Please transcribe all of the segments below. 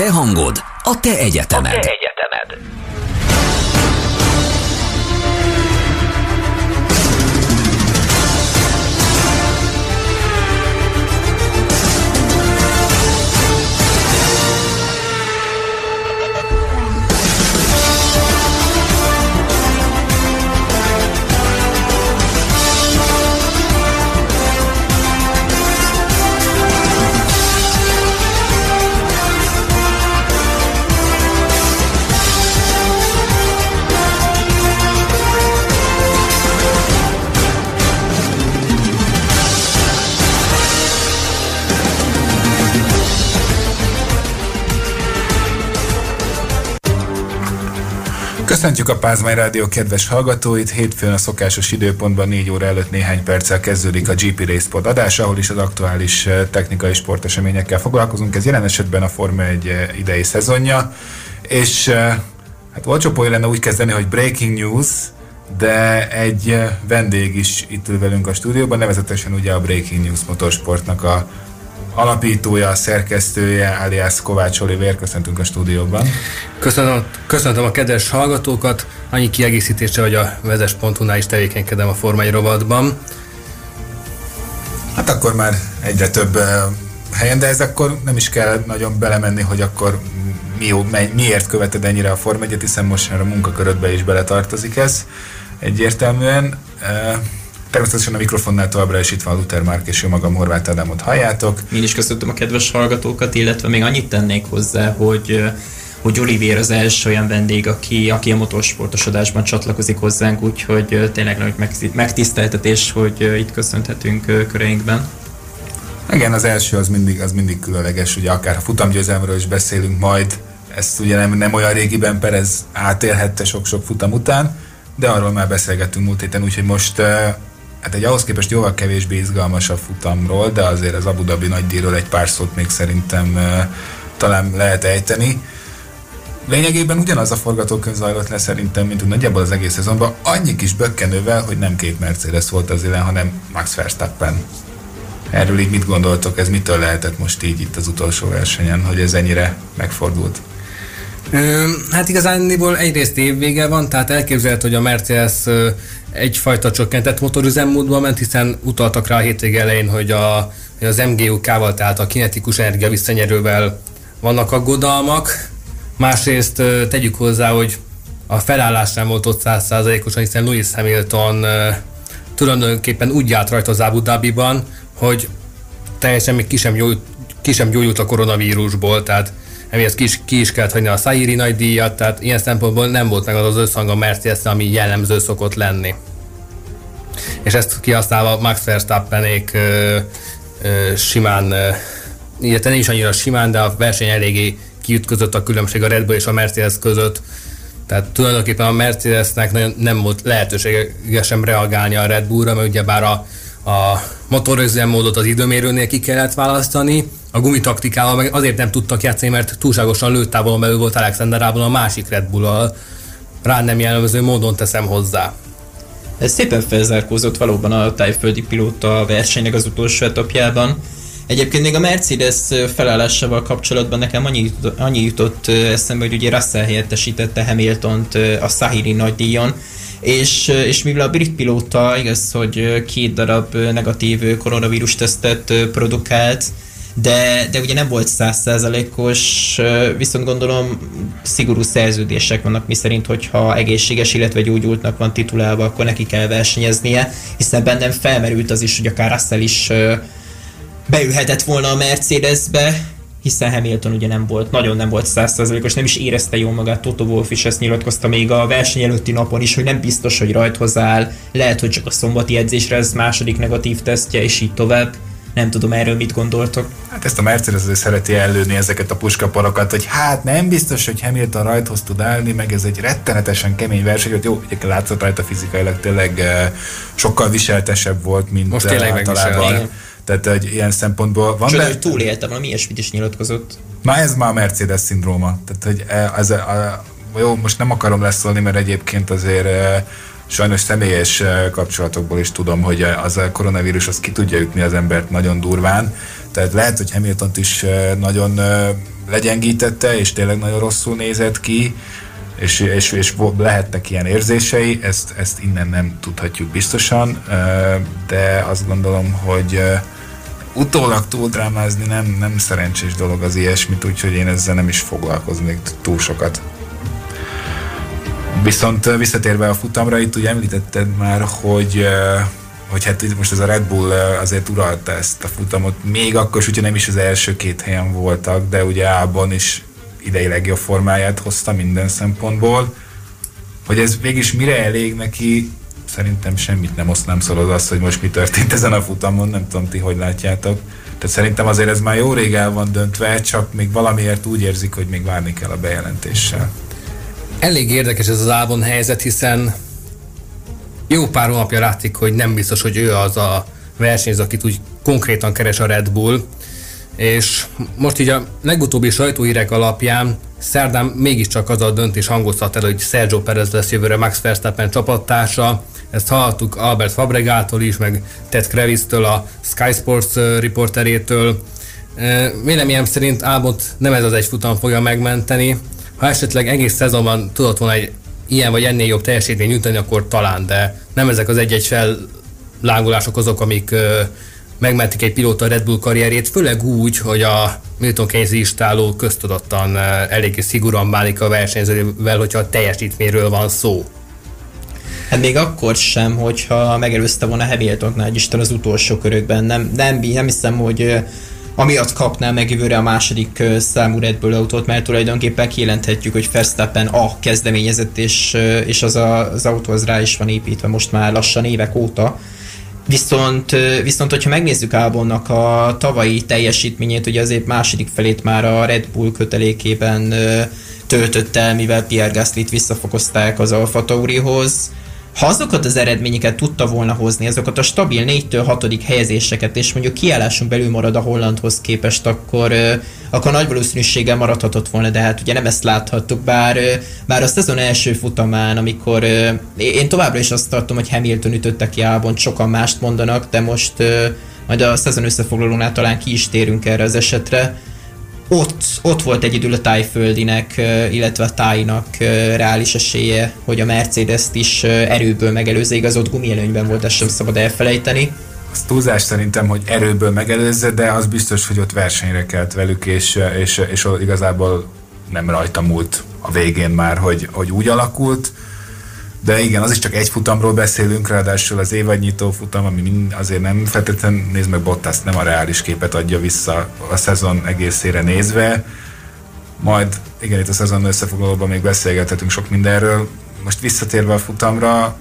te hangod, a te egyetemed. A te egyetemed. Köszöntjük a Pázmány Rádió kedves hallgatóit. Hétfőn a szokásos időpontban 4 óra előtt néhány perccel kezdődik a GP Racepod adás, ahol is az aktuális eh, technikai sporteseményekkel foglalkozunk. Ez jelen esetben a Forma 1 eh, idei szezonja. És eh, hát olcsó lenne úgy kezdeni, hogy breaking news, de egy vendég is itt ül velünk a stúdióban, nevezetesen ugye a Breaking News Motorsportnak a alapítója, szerkesztője, alias Kovács Oliver, köszöntünk a stúdióban. Köszönöm, köszöntöm a kedves hallgatókat, annyi kiegészítése, hogy a vezes.hu-nál is tevékenykedem a formai rovatban. Hát akkor már egyre több uh, helyen, de ez akkor nem is kell nagyon belemenni, hogy akkor mi, miért követed ennyire a Form 1 hiszen most már a munkakörödbe is beletartozik ez egyértelműen. Uh, Természetesen a mikrofonnál továbbra is itt van Luther Márk és jó magam Horváth Ádámot halljátok. Én is köszöntöm a kedves hallgatókat, illetve még annyit tennék hozzá, hogy hogy Olivier az első olyan vendég, aki, aki a motorsportosodásban csatlakozik hozzánk, úgyhogy tényleg nagy megtiszteltetés, hogy itt köszönhetünk köreinkben. Igen, az első az mindig, az mindig különleges, ugye akár a futamgyőzelmről is beszélünk majd, ezt ugye nem, nem olyan régiben Perez átélhette sok-sok futam után, de arról már beszélgettünk múlt héten, úgyhogy most hát egy ahhoz képest jóval kevésbé izgalmas a futamról, de azért az Abu Dhabi nagydíjról egy pár szót még szerintem talán lehet ejteni. Lényegében ugyanaz a forgatókönyv zajlott le szerintem, mint nagyjából az egész szezonban, annyi kis bökkenővel, hogy nem két Mercedes volt az élen, hanem Max Verstappen. Erről így mit gondoltok, ez mitől lehetett most így itt az utolsó versenyen, hogy ez ennyire megfordult? Hát igazániból egyrészt évvége van, tehát elképzelhető, hogy a Mercedes egyfajta csökkentett motorüzemmódba ment, hiszen utaltak rá a hétvége elején, hogy, a, hogy az MGU-kával, tehát a kinetikus energia visszanyerővel vannak aggodalmak. Másrészt tegyük hozzá, hogy a felállás nem volt ott százszázalékosan, hiszen Lewis Hamilton tulajdonképpen úgy járt rajta az Abu Dhabiban, hogy teljesen még ki sem, gyógyult, ki sem gyógyult a koronavírusból, tehát emiatt ki is, ki is kellett hagyni a Sairi nagy díjat, tehát ilyen szempontból nem volt meg az az összhang a mercedes ami jellemző szokott lenni. És ezt kihasználva Max Verstappenék ö, ö, simán, ö, illetve nem is annyira simán, de a verseny eléggé kiütközött a különbség a Red Bull és a Mercedes között. Tehát tulajdonképpen a Mercedesnek nem volt lehetősége sem reagálni a Red Bullra, mert ugyebár a, a motorüzemmódot az időmérőnél ki kellett választani, a gumitaktikával meg azért nem tudtak játszani, mert túlságosan lőttávolon belül volt Alexander Albon a másik Red bull rá nem jellemző módon teszem hozzá. Ez szépen felzárkózott valóban a tájföldi pilóta versenynek az utolsó etapjában. Egyébként még a Mercedes felállásával kapcsolatban nekem annyi, annyi jutott eszembe, hogy ugye Russell helyettesítette Hamilton-t a Sahiri nagydíjon, és, és mivel a brit pilóta igaz, hogy két darab negatív koronavírus tesztet produkált, de, de ugye nem volt százszerzalékos, viszont gondolom szigorú szerződések vannak, mi szerint, hogyha egészséges, illetve gyógyultnak van titulálva, akkor neki kell versenyeznie, hiszen bennem felmerült az is, hogy akár Russell is beülhetett volna a Mercedesbe, hiszen Hamilton ugye nem volt, nagyon nem volt százszerzalékos, nem is érezte jól magát, Toto Wolff is ezt nyilatkozta még a verseny előtti napon is, hogy nem biztos, hogy rajthoz áll, lehet, hogy csak a szombati edzésre ez második negatív tesztje, és így tovább. Nem tudom erről mit gondoltok. Hát ezt a Mercedes azért szereti előni ezeket a puskapalokat, hogy hát nem biztos, hogy Hamilton rajthoz tud állni, meg ez egy rettenetesen kemény verseny, hogy jó, ugye látszott rajta fizikailag tényleg uh, sokkal viseltesebb volt, mint Most tényleg általában. Tehát egy ilyen szempontból van. Csoda, be... hogy túlélte, valami ilyesmit is nyilatkozott. Na ez már a Mercedes szindróma. Tehát, hogy e, ez a, a, jó, most nem akarom leszólni, mert egyébként azért sajnos személyes kapcsolatokból is tudom, hogy az a koronavírus az ki tudja ütni az embert nagyon durván. Tehát lehet, hogy hamilton is nagyon legyengítette, és tényleg nagyon rosszul nézett ki, és, és, és lehettek ilyen érzései, ezt, ezt innen nem tudhatjuk biztosan, de azt gondolom, hogy utólag túldrámázni nem, nem szerencsés dolog az ilyesmit, úgyhogy én ezzel nem is foglalkoznék túl sokat. Viszont visszatérve a futamra, itt ugye említetted már, hogy hogy hát itt most ez a Red Bull azért uralta ezt a futamot, még akkor is, hogyha nem is az első két helyen voltak, de ugye Ában is idei legjobb formáját hozta minden szempontból. Hogy ez végig mire elég neki, szerintem semmit nem osztnám szólod az, hogy most mi történt ezen a futamon, nem tudom ti, hogy látjátok. Tehát szerintem azért ez már jó rég el van döntve, csak még valamiért úgy érzik, hogy még várni kell a bejelentéssel. Elég érdekes ez az Albon helyzet, hiszen jó pár hónapja látszik, hogy nem biztos, hogy ő az a versenyző, akit úgy konkrétan keres a Red Bull, és most így a legutóbbi sajtóhírek alapján szerdán mégiscsak az a döntés hangoztat el, hogy Sergio Perez lesz jövőre Max Verstappen csapattársa. Ezt hallottuk Albert Fabregától is, meg Ted Krevisztől, a Sky Sports riporterétől. Véleményem szerint Albot nem ez az egy futam fogja megmenteni. Ha esetleg egész szezonban tudott volna egy ilyen vagy ennél jobb teljesítmény nyújtani, akkor talán, de nem ezek az egy-egy fellángolások azok, amik megmentik egy pilóta Red Bull karrierét, főleg úgy, hogy a Milton Keynes istáló köztudottan eléggé szigorúan bánik a versenyzővel, hogyha a teljesítményről van szó. Hát még akkor sem, hogyha megelőzte volna Hamilton nagy Isten az utolsó körökben. Nem, nem, nem hiszem, hogy amiatt kapná meg jövőre a második számú Red Bull autót, mert tulajdonképpen kijelenthetjük, hogy Verstappen a kezdeményezett, és, és az, a, az autó az rá is van építve most már lassan évek óta. Viszont, viszont hogyha megnézzük Albonnak a tavalyi teljesítményét, ugye azért második felét már a Red Bull kötelékében töltött el, mivel Pierre Gasly-t visszafokozták az Alfa Taurihoz, ha azokat az eredményeket tudta volna hozni, azokat a stabil 4-től 6. helyezéseket, és mondjuk kiálláson belül marad a Hollandhoz képest, akkor, akkor nagy valószínűséggel maradhatott volna, de hát ugye nem ezt láthattuk, bár, bár a szezon első futamán, amikor én továbbra is azt tartom, hogy Hamilton ütötte ki Albon, sokan mást mondanak, de most majd a szezon összefoglalónál talán ki is térünk erre az esetre, ott, ott volt egyedül a tájföldinek, illetve a tájnak reális esélye, hogy a Mercedes-t is erőből megelőzze, igaz ott gumielőnyben volt, ezt sem szabad elfelejteni. Az túlzás szerintem, hogy erőből megelőzze, de az biztos, hogy ott versenyre kelt velük, és, és, és igazából nem rajta múlt a végén már, hogy, hogy úgy alakult, de igen, az is csak egy futamról beszélünk, ráadásul az évadnyitó futam, ami mind, azért nem feltétlenül, nézd meg Bottas nem a reális képet adja vissza a szezon egészére nézve. Majd, igen, itt a szezon összefoglalóban még beszélgethetünk sok mindenről. Most visszatérve a futamra,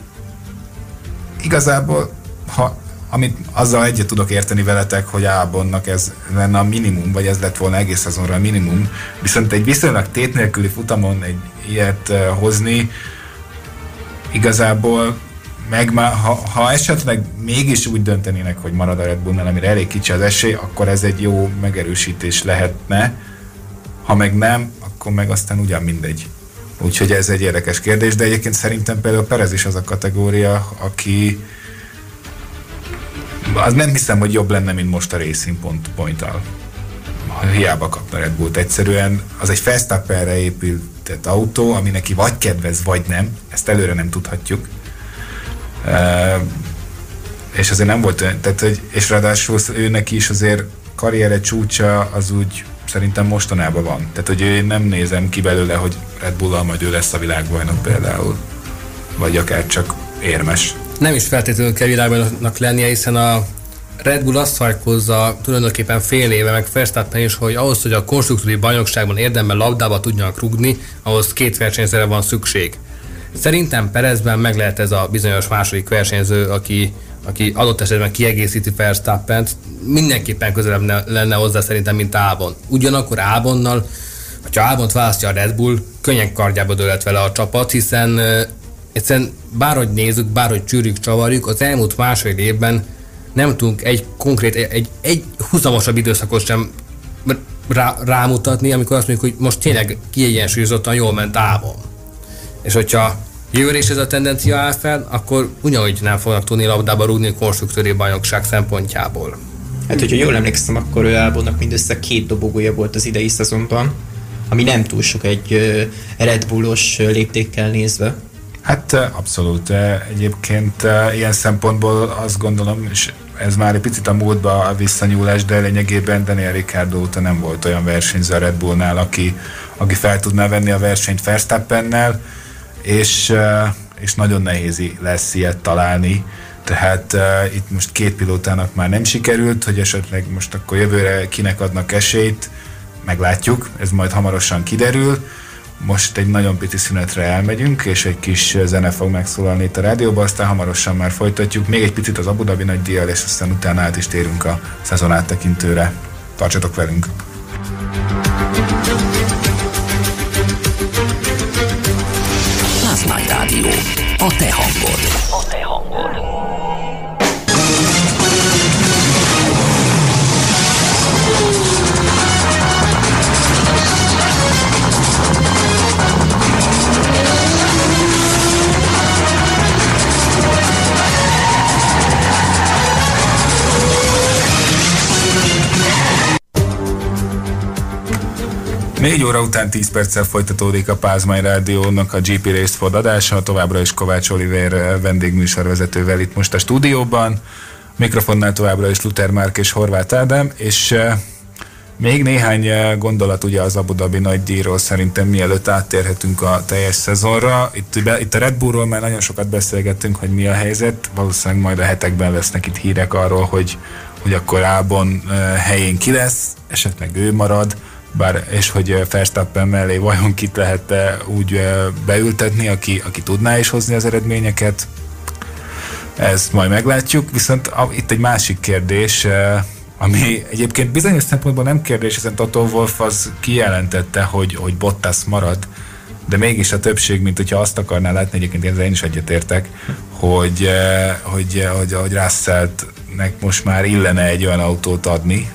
igazából, ha amit azzal egyet tudok érteni veletek, hogy Ábonnak ez lenne a minimum, vagy ez lett volna egész szezonra a minimum, viszont egy viszonylag tét nélküli futamon egy ilyet hozni, igazából meg ha, ha esetleg mégis úgy döntenének, hogy marad a Red Bullnál, amire elég kicsi az esély, akkor ez egy jó megerősítés lehetne. Ha meg nem, akkor meg aztán ugyan mindegy. Úgyhogy ez egy érdekes kérdés, de egyébként szerintem például Perez is az a kategória, aki az nem hiszem, hogy jobb lenne, mint most a Racing Point, point Hiába kapna Red Bullt. Egyszerűen az egy Verstappenre épült tett autó, ami neki vagy kedvez, vagy nem, ezt előre nem tudhatjuk. Uh, és azért nem volt, tehát, hogy, és ráadásul ő neki is azért karriere csúcsa az úgy szerintem mostanában van. Tehát, hogy én nem nézem ki belőle, hogy Red bull majd ő lesz a világbajnok például. Vagy akár csak érmes. Nem is feltétlenül kell világbajnoknak lennie, hiszen a Red Bull azt hajkozza tulajdonképpen fél éve, meg Verstappen is, hogy ahhoz, hogy a konstruktúri bajnokságban érdemben labdába tudjanak rugni, ahhoz két versenyzőre van szükség. Szerintem Perezben meg lehet ez a bizonyos második versenyző, aki, aki adott esetben kiegészíti verstappen mindenképpen közelebb lenne hozzá szerintem, mint Albon. Ugyanakkor Albonnal, ha Albont választja a Red Bull, könnyen kardjába dőlhet vele a csapat, hiszen egyszerűen bárhogy nézzük, bárhogy csűrjük, csavarjuk, az elmúlt másfél évben nem tudunk egy konkrét, egy, egy huzamosabb időszakot sem rá, rámutatni, amikor azt mondjuk, hogy most tényleg kiegyensúlyozottan jól ment ávon. És hogyha jövőre is ez a tendencia áll fel, akkor ugyanúgy nem fognak tudni labdába rúgni a konstruktúri bajnokság szempontjából. Hát, hogyha jól emlékszem, akkor ő Albonnak mindössze két dobogója volt az idei szezonban, ami nem túl sok egy Red Bullos léptékkel nézve. Hát abszolút. Egyébként ilyen szempontból azt gondolom, és ez már egy picit a múltba a visszanyúlás, de lényegében Daniel Ricciardo óta nem volt olyan versenyző a Red Bullnál, aki, aki fel tudná venni a versenyt Verstappennel, és, és nagyon nehéz lesz ilyet találni. Tehát uh, itt most két pilótának már nem sikerült, hogy esetleg most akkor jövőre kinek adnak esélyt, meglátjuk, ez majd hamarosan kiderül. Most egy nagyon pici szünetre elmegyünk, és egy kis zene fog megszólalni itt a rádióban, aztán hamarosan már folytatjuk. Még egy picit az Abu Dhabi nagy díjjal, és aztán utána át is térünk a szezon áttekintőre. Tartsatok velünk! Plasma Rádió. A te hangod. A te hangod. Négy óra után 10 perccel folytatódik a Pázmány Rádiónak a GP Race Ford adása, továbbra is Kovács Oliver eh, vendégműsorvezetővel itt most a stúdióban. Mikrofonnál továbbra is Luther Márk és Horváth Ádám, és uh, még néhány eh, gondolat ugye az Abu Dhabi nagy díjról szerintem mielőtt áttérhetünk a teljes szezonra. Itt, itt a Red Bullról már nagyon sokat beszélgettünk, hogy mi a helyzet. Valószínűleg majd a hetekben lesznek itt hírek arról, hogy, hogy akkor Ában uh, helyén ki lesz, esetleg ő marad bár, és hogy Verstappen mellé vajon kit lehet úgy beültetni, aki, aki tudná is hozni az eredményeket, ezt majd meglátjuk, viszont a, itt egy másik kérdés, ami egyébként bizonyos szempontból nem kérdés, hiszen Toto Wolf az kijelentette, hogy, hogy Bottas marad, de mégis a többség, mint hogyha azt akarná látni, egyébként én is egyetértek, hogy, hogy, hogy, hogy Russellnek most már illene egy olyan autót adni,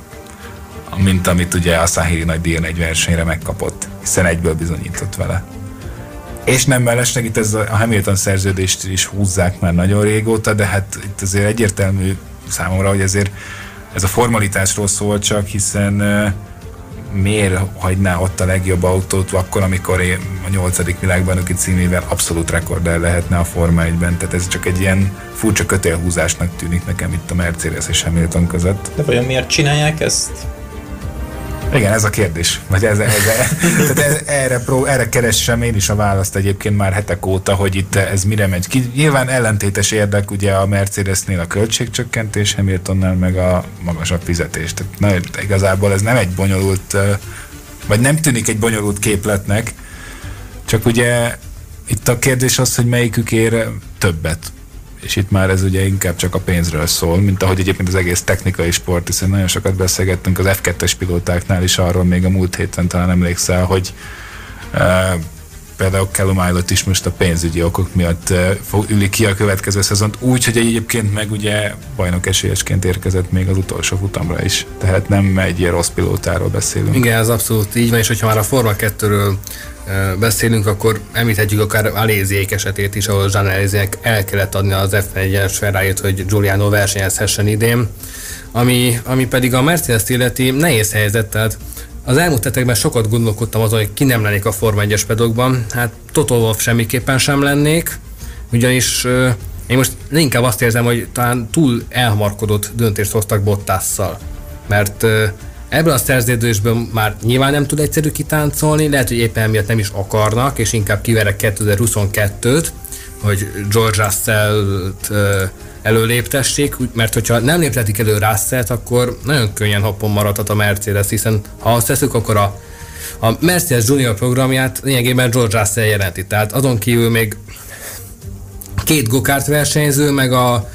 mint amit ugye a Sahiri nagy díjon egy versenyre megkapott, hiszen egyből bizonyított vele. És nem mellesleg itt ez a Hamilton szerződést is húzzák már nagyon régóta, de hát itt azért egyértelmű számomra, hogy ezért ez a formalitásról szól csak, hiszen miért hagyná ott a legjobb autót akkor, amikor én a nyolcadik világbajnoki címével abszolút rekorder lehetne a Forma 1-ben. Tehát ez csak egy ilyen furcsa kötélhúzásnak tűnik nekem itt a Mercedes és Hamilton között. De vajon miért csinálják ezt? Igen, ez a kérdés. Vagy ez, ez, tehát ez, erre, pró, erre keresem én is a választ egyébként már hetek óta, hogy itt ez mire megy ki. Nyilván ellentétes érdek ugye a Mercedesnél a költségcsökkentés, Hamiltonnál meg a magasabb fizetés. Tehát na, igazából ez nem egy bonyolult, vagy nem tűnik egy bonyolult képletnek, csak ugye itt a kérdés az, hogy melyikük ér többet és itt már ez ugye inkább csak a pénzről szól, mint ahogy egyébként az egész technikai sport, hiszen nagyon sokat beszélgettünk az F2-es pilótáknál is arról még a múlt héten talán emlékszel, hogy uh, például Callum Islet is most a pénzügyi okok miatt uh, fog, üli ki a következő szezont, úgy, hogy egyébként meg ugye bajnok esélyesként érkezett még az utolsó futamra is. Tehát nem egy ilyen rossz pilótáról beszélünk. Igen, ez abszolút így van, és hogyha már a Forma 2-ről beszélünk, akkor említhetjük akár Aléziék esetét is, ahol Jean Aléziék el kellett adni az F1-es ferrari hogy Giuliano versenyezhessen idén, ami, ami pedig a Mercedes illeti nehéz helyzet, tehát az elmúlt hetekben sokat gondolkodtam azon, hogy ki nem lennék a Forma 1-es pedokban. Hát Toto Wolff semmiképpen sem lennék, ugyanis én most inkább azt érzem, hogy talán túl elhamarkodott döntést hoztak Bottasszal. Mert Ebből a szerződésből már nyilván nem tud egyszerű kitáncolni, lehet, hogy éppen miatt nem is akarnak, és inkább kiverek 2022-t, hogy George Russell-t előléptessék, mert hogyha nem léptetik elő russell akkor nagyon könnyen hoppon maradhat a Mercedes, hiszen ha azt teszük, akkor a, a Mercedes Junior programját lényegében George Russell jelenti. Tehát azon kívül még két gokárt versenyző, meg a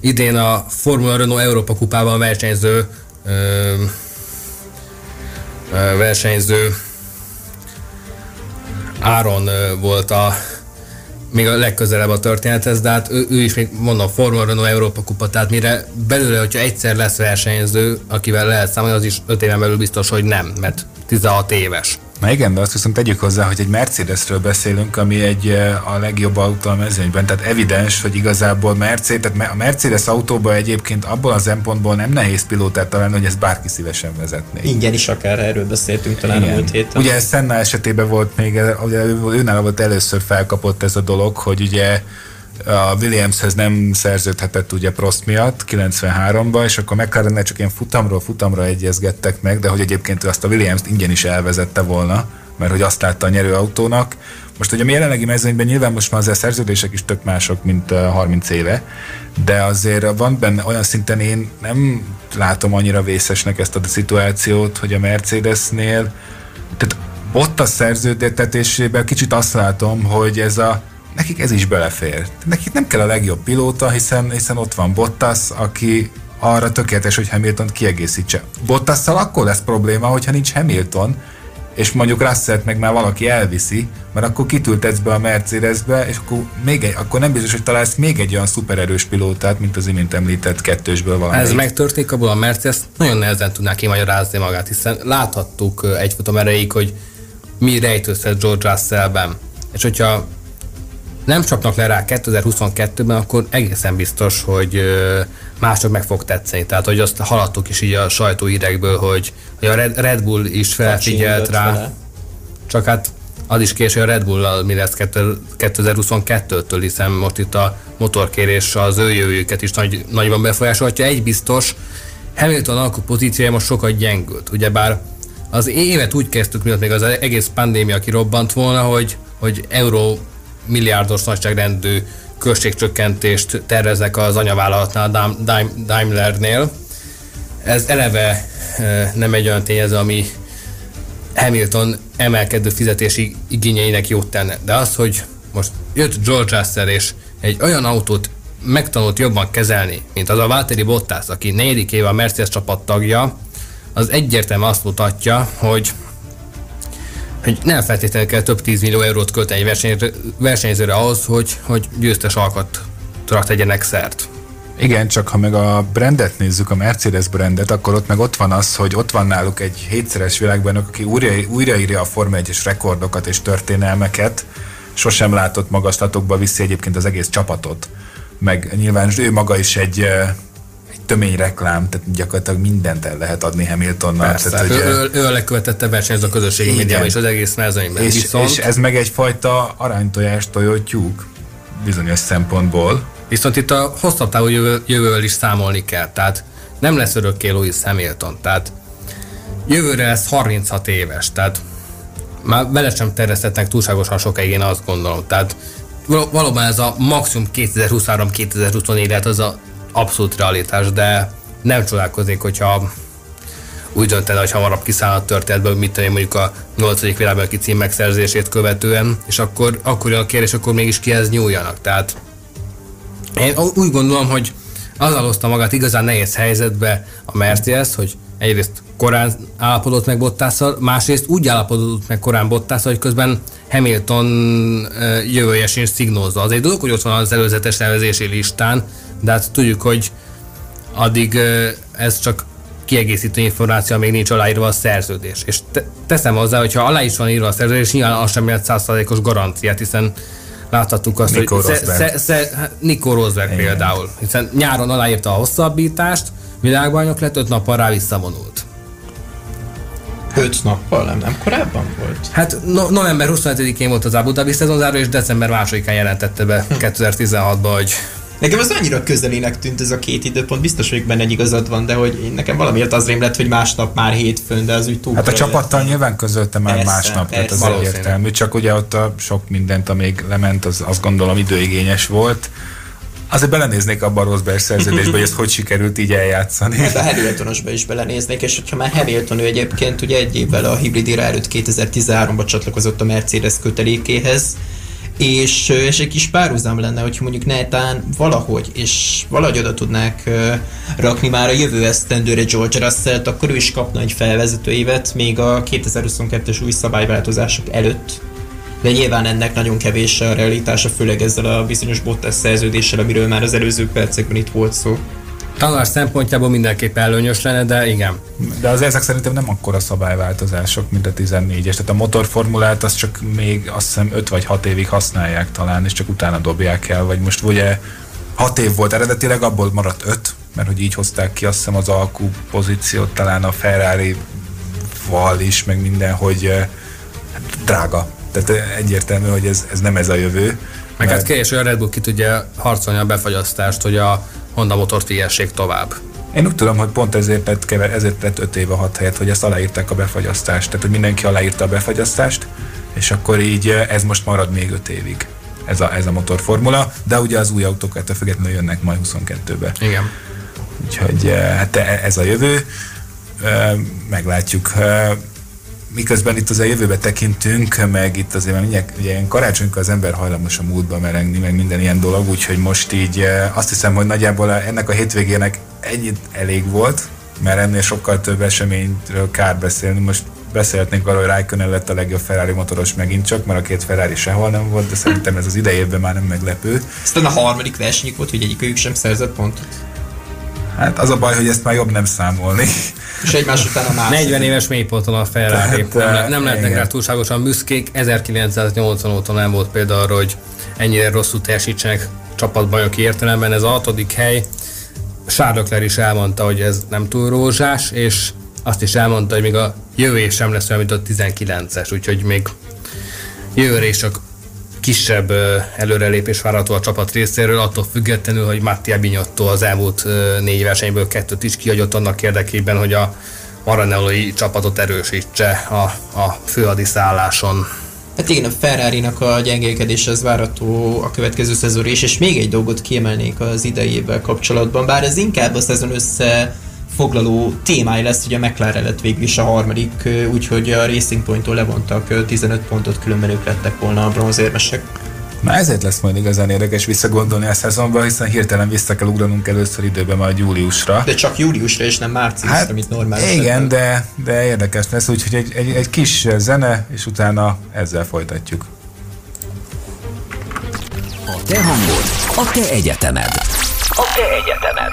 idén a Formula Renault Európa kupában versenyző ö, versenyző Áron volt a még a legközelebb a történethez, de hát ő, ő is még mondom, Formula Renault Európa Kupa, tehát mire belőle, hogyha egyszer lesz versenyző, akivel lehet számolni, az is 5 éven belül biztos, hogy nem, mert 16 éves. Na igen, de azt viszont tegyük hozzá, hogy egy Mercedesről beszélünk, ami egy eh, a legjobb autó a mezőnyben, tehát evidens, hogy igazából Mercedes, tehát a Mercedes autóban egyébként abból a szempontból nem nehéz pilótát találni, hogy ezt bárki szívesen vezetné. Ingyen is akár erről beszéltünk talán igen. a múlt héten. Ugye Senna esetében volt még, eh, ugye őnála volt először felkapott ez a dolog, hogy ugye a Williamshez nem szerződhetett ugye Prost miatt 93-ban, és akkor mclaren csak ilyen futamról futamra egyezgettek meg, de hogy egyébként ő azt a Williams-t ingyen is elvezette volna, mert hogy azt látta a nyerőautónak. Most ugye a jelenlegi mezőnyben nyilván most már azért a szerződések is tök mások, mint 30 éve, de azért van benne olyan szinten én nem látom annyira vészesnek ezt a szituációt, hogy a Mercedesnél, tehát ott a szerződtetésében kicsit azt látom, hogy ez a nekik ez is belefér. Nekik nem kell a legjobb pilóta, hiszen, hiszen ott van Bottas, aki arra tökéletes, hogy Hamilton kiegészítse. Bottasszal akkor lesz probléma, hogyha nincs Hamilton, és mondjuk russell meg már valaki elviszi, mert akkor kitültetsz be a Mercedesbe, és akkor, még egy, akkor nem biztos, hogy találsz még egy olyan szupererős pilótát, mint az imént említett kettősből valami. Ez megtörténik, abból a Mercedes nagyon nehezen tudná kimagyarázni magát, hiszen láthattuk egy futam erejéig, hogy mi rejtőzhet George Russellben. És hogyha nem csapnak le rá 2022-ben, akkor egészen biztos, hogy mások meg fog tetszeni. Tehát, hogy azt haladtuk is így a sajtóírekből, hogy, hogy a Red Bull is felfigyelt rá. Vele. Csak hát az is késő, a Red bull mi lesz 2022-től, hiszen most itt a motorkérés az ő jövőjüket is nagy, nagyban befolyásolhatja. Egy biztos, Hamilton alkú pozíciója most sokat gyengült. Ugyebár az évet úgy kezdtük, mint még az egész pandémia kirobbant volna, hogy, hogy euró milliárdos nagyságrendű költségcsökkentést terveznek az anyavállalatnál, Daimlernél. Ez eleve nem egy olyan tényező, ami Hamilton emelkedő fizetési igényeinek jót tenne. De az, hogy most jött George Russell és egy olyan autót megtanult jobban kezelni, mint az a Valtteri Bottas, aki negyedik éve a Mercedes csapat tagja, az egyértelműen azt mutatja, hogy hogy nem feltétlenül kell több 10 millió eurót költeni egy versenyzőre ahhoz, hogy, hogy győztes alkatra tegyenek szert. Igen, csak ha meg a brandet nézzük, a Mercedes brandet, akkor ott meg ott van az, hogy ott van náluk egy hétszeres világbajnok, aki újra, újraírja a Forma 1-es rekordokat és történelmeket, sosem látott magaslatokba viszi egyébként az egész csapatot. Meg nyilván ő maga is egy tömény reklám, tehát gyakorlatilag mindent el lehet adni Hamiltonnal. Persze, tehát, ő, ő, ő a legkövetettebb versenyző a közösségi médiában és az egész mezőnyben. És, Viszont... és ez meg egyfajta aranytojás tojótyúk bizonyos szempontból. Viszont itt a hosszabb távú jövő, jövővel is számolni kell. Tehát nem lesz örökké Louis Hamilton. Tehát jövőre lesz 36 éves. Tehát már vele sem terveztetnek túlságosan sokáig, én azt gondolom. Tehát valóban ez a maximum 2023-2024 lehet az a abszolút realitás, de nem csodálkoznék, hogyha úgy döntene, hogy hamarabb kiszáll a történetből, mit tenni mondjuk a 8. világbajnoki cím megszerzését követően, és akkor, akkor jön a kérdés, akkor mégis kihez nyúljanak. Tehát én úgy gondolom, hogy az hozta magát igazán nehéz helyzetbe a Mercedes, hogy egyrészt korán állapodott meg Bottásszal, másrészt úgy állapodott meg korán Bottásszal, hogy közben Hamilton jövője sincs szignózza. Az egy dolog, hogy ott van az előzetes nevezési listán, de hát tudjuk, hogy addig ez csak kiegészítő információ, még nincs aláírva a szerződés. És te, teszem hozzá, hogyha alá is van írva a szerződés, nyilván az sem jelent százszázalékos garanciát, hiszen láthattuk azt, Nico hogy sze, sze, hát Nico Rosberg például, hiszen nyáron aláírta a hosszabbítást, világbajnok lett, öt nappal rá visszavonult. Öt nappal, nem, nem korábban volt? Hát no, november 25-én volt az Abu Dhabi szezonzáró, és december 2-án jelentette be 2016-ban, hogy Nekem az annyira közelének tűnt ez a két időpont, biztos vagyok benne igazad van, de hogy nekem valamiért az rém lett, hogy másnap már hétfőn, de az úgy túl. Hát a csapattal nyilván közölte már persze, másnap, persze, tehát az egyértelmű, csak ugye ott a sok mindent, amíg lement, az azt gondolom időigényes volt. Azért belenéznék abban a Rosberg szerződésbe, hogy ezt hogy sikerült így eljátszani. Hát a Hamiltonosba is belenéznék, és hogyha már Hamilton ő egyébként ugye egy évvel a hibrid előtt 2013-ban csatlakozott a Mercedes kötelékéhez, és, és egy kis párhuzam lenne, hogyha mondjuk netán valahogy, és valahogy oda tudnák rakni már a jövő esztendőre George russell akkor ő is kapna egy felvezető évet még a 2022-es új szabályváltozások előtt. De nyilván ennek nagyon kevés a realitása, főleg ezzel a bizonyos Bottas szerződéssel, amiről már az előző percekben itt volt szó. Tanulás szempontjából mindenképp előnyös lenne, de igen. De az ezek szerintem nem akkora szabályváltozások, mint a 14-es. Tehát a motorformulát azt csak még azt hiszem 5 vagy 6 évig használják talán, és csak utána dobják el, vagy most ugye 6 év volt eredetileg, abból maradt 5, mert hogy így hozták ki azt hiszem az alkú pozíciót, talán a Ferrari val is, meg minden, hogy eh, hát drága. Tehát egyértelmű, hogy ez, ez nem ez a jövő. Meg hát kérdés, hogy a Red Bull ki tudja harcolni a befagyasztást, hogy a Honda motort vihessék tovább. Én úgy tudom, hogy pont ezért lett, kever, ezért lett 5 év a 6 helyet, hogy ezt aláírták a befagyasztást. Tehát, hogy mindenki aláírta a befagyasztást, és akkor így eh, ez most marad még 5 évig ez a, ez a motorformula, de ugye az új autók ettől függetlenül jönnek majd 22-be. Igen. Úgyhogy eh, hát e, ez a jövő, eh, meglátjuk. Miközben itt az a jövőbe tekintünk, meg itt azért mindjárt, ugye ilyen karácsonykor az ember hajlamos a múltba merengni, meg minden ilyen dolog, úgyhogy most így azt hiszem, hogy nagyjából ennek a hétvégének ennyit elég volt, mert ennél sokkal több eseményről kár beszélni. Most beszélhetnénk arról, hogy Raikkonen lett a legjobb Ferrari motoros megint csak, mert a két Ferrari sehol nem volt, de szerintem ez az idejében már nem meglepő. Aztán a harmadik versenyük volt, hogy egyikőjük sem szerzett pontot. Hát az a baj, hogy ezt már jobb nem számolni. És egymás után a másik. 40 éves mélyponton a Ferrari. Tehát, nem, nem lehetnek rá túlságosan büszkék. 1980 óta nem volt például arra, hogy ennyire rosszul teljesítsenek csapatbajoki értelemben. Ez a hatodik hely. Charles is elmondta, hogy ez nem túl rózsás, és azt is elmondta, hogy még a jövő év sem lesz olyan, mint a 19-es, úgyhogy még jövőre is csak kisebb előrelépés várható a csapat részéről, attól függetlenül, hogy Mattia Binyotto az elmúlt négy versenyből kettőt is kiadott annak érdekében, hogy a Maranelloi csapatot erősítse a, a főhadiszálláson. Hát igen, a ferrari a gyengélkedés az várható a következő szezon is, és még egy dolgot kiemelnék az idejével kapcsolatban, bár ez inkább a szezon össze foglaló témája lesz, hogy a McLaren lett végül is a harmadik, úgyhogy a Racing Point-tól levontak 15 pontot, különben ők lettek volna a bronzérmesek. Na ezért lesz majd igazán érdekes visszagondolni a szezonban, hiszen hirtelen vissza kell ugranunk először időben majd júliusra. De csak júliusra és nem márciusra, hát, amit normális. Igen, de, de érdekes lesz, úgyhogy egy, egy, egy kis zene, és utána ezzel folytatjuk. A te hangod, a te egyetemed. A te egyetemed.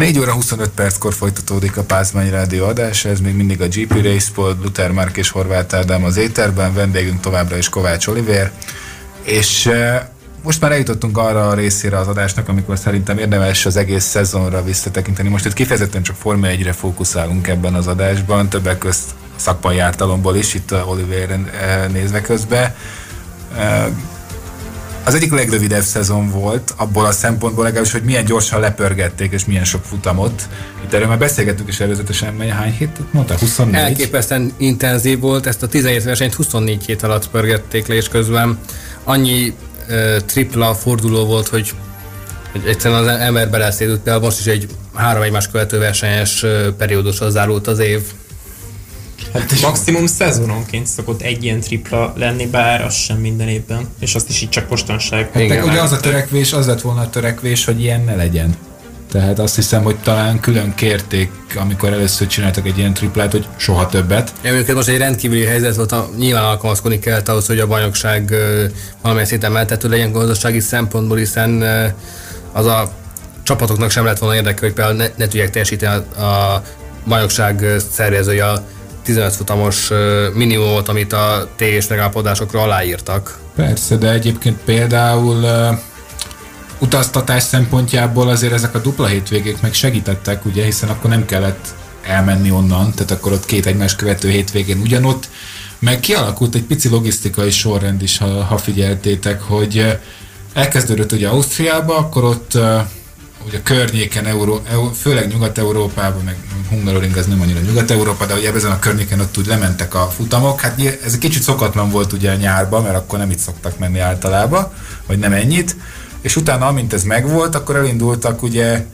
Négy óra 25 perckor folytatódik a Pázmány Rádió adása, ez még mindig a GP Raceport, Luther Mark és Horváth Ádám az éterben, vendégünk továbbra is Kovács Oliver, és uh, most már eljutottunk arra a részére az adásnak, amikor szerintem érdemes az egész szezonra visszatekinteni. Most itt kifejezetten csak Forma 1-re fókuszálunk ebben az adásban, többek közt szakmai ártalomból is, itt Oliver nézve közben. Az egyik legrövidebb szezon volt, abból a szempontból legalábbis, hogy milyen gyorsan lepörgették, és milyen sok futamot. Itt erről már beszélgettünk is előzetesen, mely hány hét mondta? 24? Elképesztően intenzív volt, ezt a 17 versenyt 24 hét alatt pörgették le, és közben annyi uh, tripla forduló volt, hogy, hogy egyszerűen az ember beleszédült, például most is egy három egymás követő versenyes periódusra zárult az év. Hát maximum szezononként szokott egy ilyen tripla lenni, bár az sem minden évben, és azt is így csak mostanság. Hát Igen, ugye az a törekvés, az lett volna a törekvés, hogy ilyen ne legyen. Tehát azt hiszem, hogy talán külön kérték, amikor először csináltak egy ilyen triplát, hogy soha többet. Ja, most egy rendkívüli helyzet volt, a, nyilván alkalmazkodni kellett ahhoz, hogy a bajnokság valamilyen szinten meltető legyen gazdasági szempontból, hiszen az a csapatoknak sem lett volna érdeke, hogy például ne, ne tudják teljesíteni a, a bajnokság szervezője a 15 futamos minimumot, amit a TS megállapodásokra aláírtak. Persze, de egyébként például utaztatás szempontjából azért ezek a dupla hétvégék meg segítettek, ugye, hiszen akkor nem kellett elmenni onnan, tehát akkor ott két egymás követő hétvégén ugyanott, meg kialakult egy pici logisztikai sorrend is, ha, ha figyeltétek, hogy elkezdődött ugye Ausztriába, akkor ott hogy a környéken, Euró, főleg Nyugat-Európában, meg Hungaroring az nem annyira Nyugat-Európa, de ugye ezen a környéken ott úgy lementek a futamok. Hát ez egy kicsit szokatlan volt ugye a nyárban, mert akkor nem itt szoktak menni általában, vagy nem ennyit. És utána, amint ez megvolt, akkor elindultak ugye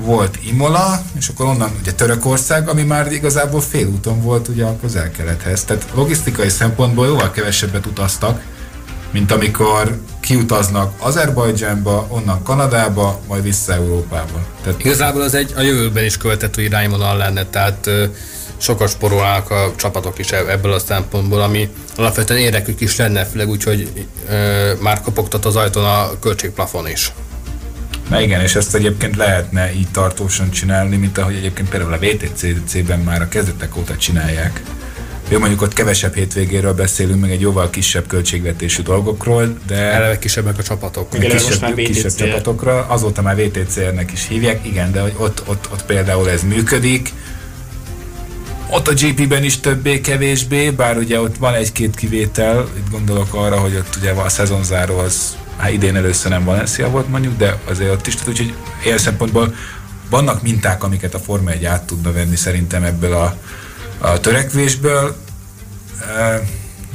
volt Imola, és akkor onnan ugye Törökország, ami már igazából félúton volt ugye a közel-kelethez. Tehát logisztikai szempontból jóval kevesebbet utaztak, mint amikor kiutaznak Azerbajdzsánba, onnan Kanadába, majd vissza Európába. Tehát Igazából az egy a jövőben is követető irányvonal lenne, tehát sokat sporolnak a csapatok is ebből a szempontból, ami alapvetően érdekük is lenne, főleg úgy, hogy ö, már kopogtat az ajtón a költségplafon is. Na igen, és ezt egyébként lehetne így tartósan csinálni, mint ahogy egyébként például a VTC-ben már a kezdetek óta csinálják. Jó, mondjuk ott kevesebb hétvégéről beszélünk, meg egy jóval kisebb költségvetésű dolgokról, de... Eleve kisebbek a csapatok. Igen, kisebb, kisebb csapatokra, azóta már VTCR-nek is hívják, igen, de hogy ott, ott, ott például ez működik, ott a GP-ben is többé-kevésbé, bár ugye ott van egy-két kivétel, itt gondolok arra, hogy ott ugye a szezonzáró az hát idén először nem Valencia volt mondjuk, de azért ott is, tehát úgyhogy ilyen szempontból vannak minták, amiket a Forma 1 át tudna venni szerintem ebből a, a törekvésből.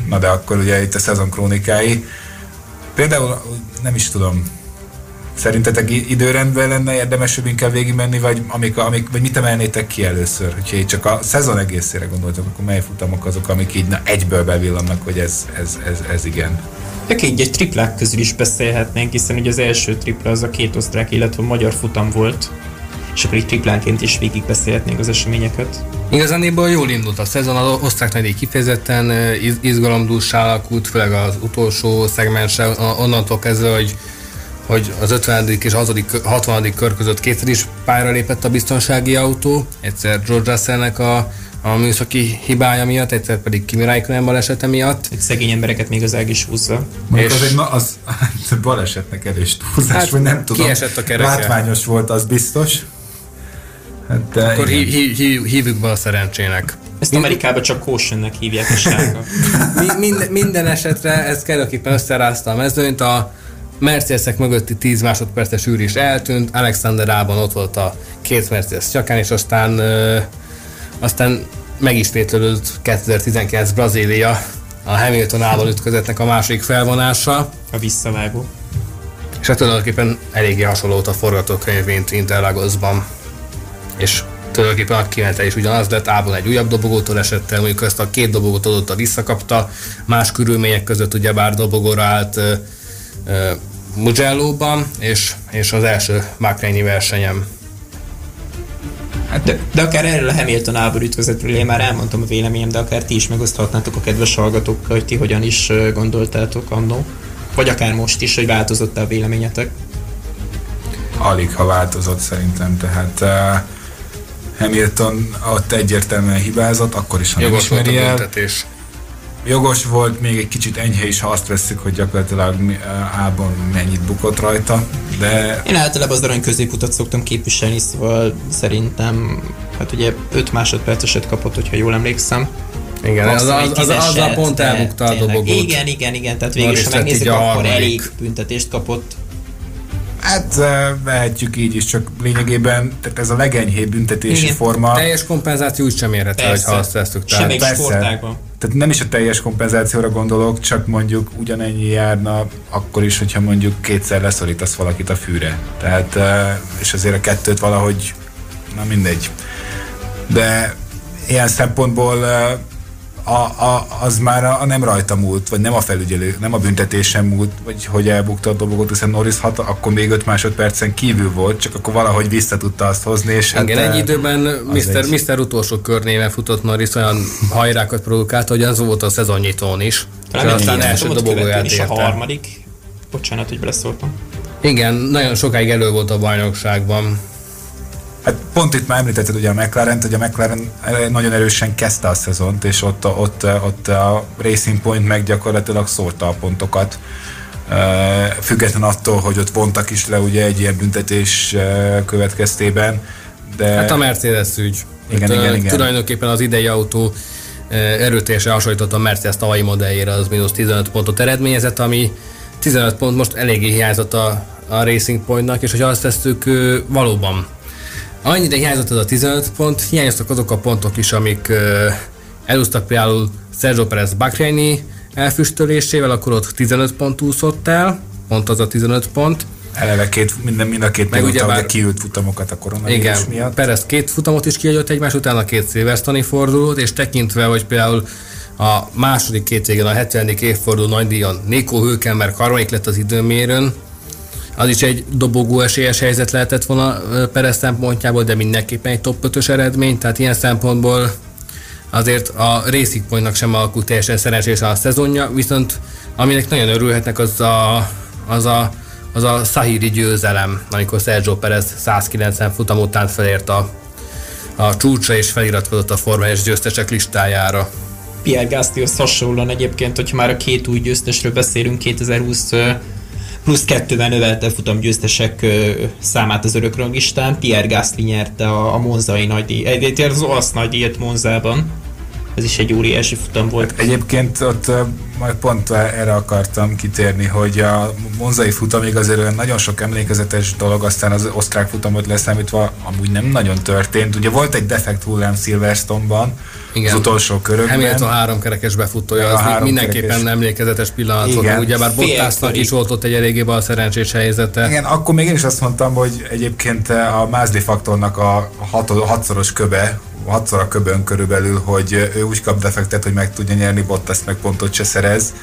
Na de akkor ugye itt a szezon krónikái. Például nem is tudom, Szerintetek időrendben lenne érdemes, hogy inkább végigmenni, vagy, amik, amik, vagy mit emelnétek ki először? Hogyha így csak a szezon egészére gondoltok, akkor mely futamok azok, amik így na, egyből bevillannak, hogy ez, ez, ez, ez igen? Oké, így egy triplák közül is beszélhetnénk, hiszen ugye az első tripla az a két osztrák, illetve a magyar futam volt, és akkor így triplánként is végig beszélhetnénk az eseményeket. Igazániból jól indult a szezon, az osztrák nagydíj kifejezetten izgalomdúsá alakult, főleg az utolsó szegmense, onnantól kezdve, hogy hogy az 50. és 60. kör között kétszer is pályára lépett a biztonsági autó, egyszer George Russellnek a, a műszaki hibája miatt, egyszer pedig Kimi Raikkonen balesete miatt. Egy szegény embereket még az is húzza. Mondjuk és az egy az, az balesetnek erős túlzás, hát, vagy nem tudom. Kiesett a kereke. Látványos volt, az biztos. Hát, de Akkor hí, hí, hí, hívjuk be a szerencsének. Ezt Amerikában csak cautionnek hívják a sárga. minden, minden esetre ez kellőképpen összerázta a mezőnyt. A, Mercedesek mögötti 10 másodperces űr is eltűnt, Alexander Ában ott volt a két Mercedes csakán, és aztán, ö, aztán megismétlődött 2019 Brazília a Hamilton Ában ütközetnek a második felvonása. A visszavágó. És hát tulajdonképpen eléggé hasonló a forgatókönyv, mint Interlagosban. És tulajdonképpen a kimenete is ugyanaz lett, Ában egy újabb dobogótól esett el, mondjuk ezt a két dobogót adott, visszakapta, más körülmények között ugyebár dobogóra állt Mugello-ban, és, és az első Mákrányi versenyem. Hát de, de akár erről a Hamilton háború ütközetről én már elmondtam a véleményem, de akár ti is megoszthatnátok a kedves hallgatókkal, hogy ti hogyan is gondoltátok annó. Vagy akár most is, hogy változott a véleményetek. Alig, ha változott szerintem, tehát uh, Hamilton ott egyértelműen hibázott, akkor is, ha nem ismeri el. Büntetés jogos volt, még egy kicsit enyhe is, ha azt veszik, hogy gyakorlatilag A-ban mennyit bukott rajta, de... Én általában az arany középutat szoktam képviselni, szóval szerintem, hát ugye 5 másodperceset kapott, hogyha jól emlékszem. Igen, az, az, az, az, a pont elbukta a dobogót. Igen, igen, igen, tehát végül is, ha megnézzük, akkor elég büntetést kapott. Hát vehetjük így is, csak lényegében tehát ez a legenyhébb büntetési Igen. forma. Teljes kompenzáció úgy sem érhet el, ha azt vesztük. Tehát. Sportákban tehát nem is a teljes kompenzációra gondolok, csak mondjuk ugyanennyi járna akkor is, hogyha mondjuk kétszer leszorítasz valakit a fűre. Tehát, és azért a kettőt valahogy, na mindegy. De ilyen szempontból a, a, az már a, a nem rajta múlt, vagy nem a felügyelő, nem a büntetésen múlt, vagy hogy elbukta a dobogot, hiszen Norris hat, akkor még 5 másodpercen kívül volt, csak akkor valahogy vissza tudta azt hozni. És Igen, hát, egy időben Mr. Egy... Mr. utolsó körnéven futott Norris olyan hajrákat produkált, hogy az volt a szezonnyitón is. Talán és aztán első dobogóját is a harmadik. Bocsánat, hogy beleszóltam. Igen, nagyon sokáig elő volt a bajnokságban. Hát pont itt már említetted ugye a mclaren hogy a McLaren nagyon erősen kezdte a szezont, és ott, ott, ott a Racing Point meg gyakorlatilag szórta a pontokat. Független attól, hogy ott vontak is le ugye egy ilyen büntetés következtében. De... Hát a Mercedes ügy. Igen, Itt, igen, igen. Tulajdonképpen az idei autó erőteljesen hasonlított a Mercedes tavalyi modelljére, az mínusz 15 pontot eredményezett, ami 15 pont most eléggé hiányzott a, a Racing Pointnak, és hogyha azt tesszük, valóban Annyira hiányzott az a 15 pont, hiányoztak azok a pontok is, amik uh, elúztak például Sergio Perez Bakreini elfüstölésével, akkor ott 15 pont úszott el, pont az a 15 pont, Eleve két, minden, mind a két Meg ugye kiült futamokat a koronavírus Igen, miatt. Perez két futamot is kiadott egymás után, a két Silverstone fordulót, és tekintve, hogy például a második két végén, a 70. évforduló nagydíjon Nico Hülkenberg harmadik lett az időmérőn, az is egy dobogó esélyes helyzet lehetett volna Perez szempontjából, de mindenképpen egy top 5-ös eredmény, tehát ilyen szempontból azért a Racing Pointnak sem alakult teljesen szerencsés a szezonja, viszont aminek nagyon örülhetnek az a, az a, az a Sahiri győzelem, amikor Sergio Perez 190 futam után felért a, a csúcsra és feliratkozott a Forma 1 győztesek listájára. Pierre Gaslyhoz hasonlóan egyébként, hogyha már a két új győztesről beszélünk, 2020 ö, plusz kettővel növelte a futamgyőztesek ö, számát az örökrangistán. Pierre Gasly nyerte a, a Monzai nagydíj, egyébként az olasz nagydíjat Monzában. Ez is egy óriási futam volt. Egyébként ott majd pont erre akartam kitérni, hogy a monzai futamig azért olyan nagyon sok emlékezetes dolog, aztán az osztrák futamot leszámítva amúgy nem nagyon történt. Ugye volt egy defekt hullám Silverstone-ban, az utolsó körökben. Hamilton háromkerekes befutója, az háromkerekes. mindenképpen emlékezetes pillanat volt. Igen. Ugyebár Bottasnak is volt ott egy eléggé bal szerencsés helyzete. Igen, akkor még én is azt mondtam, hogy egyébként a Mázdi faktornak a hat, hatszoros köbe, hatszor a köbön körülbelül, hogy ő úgy kap defektet, hogy meg tudja nyerni, Bottas meg pontot se szerez,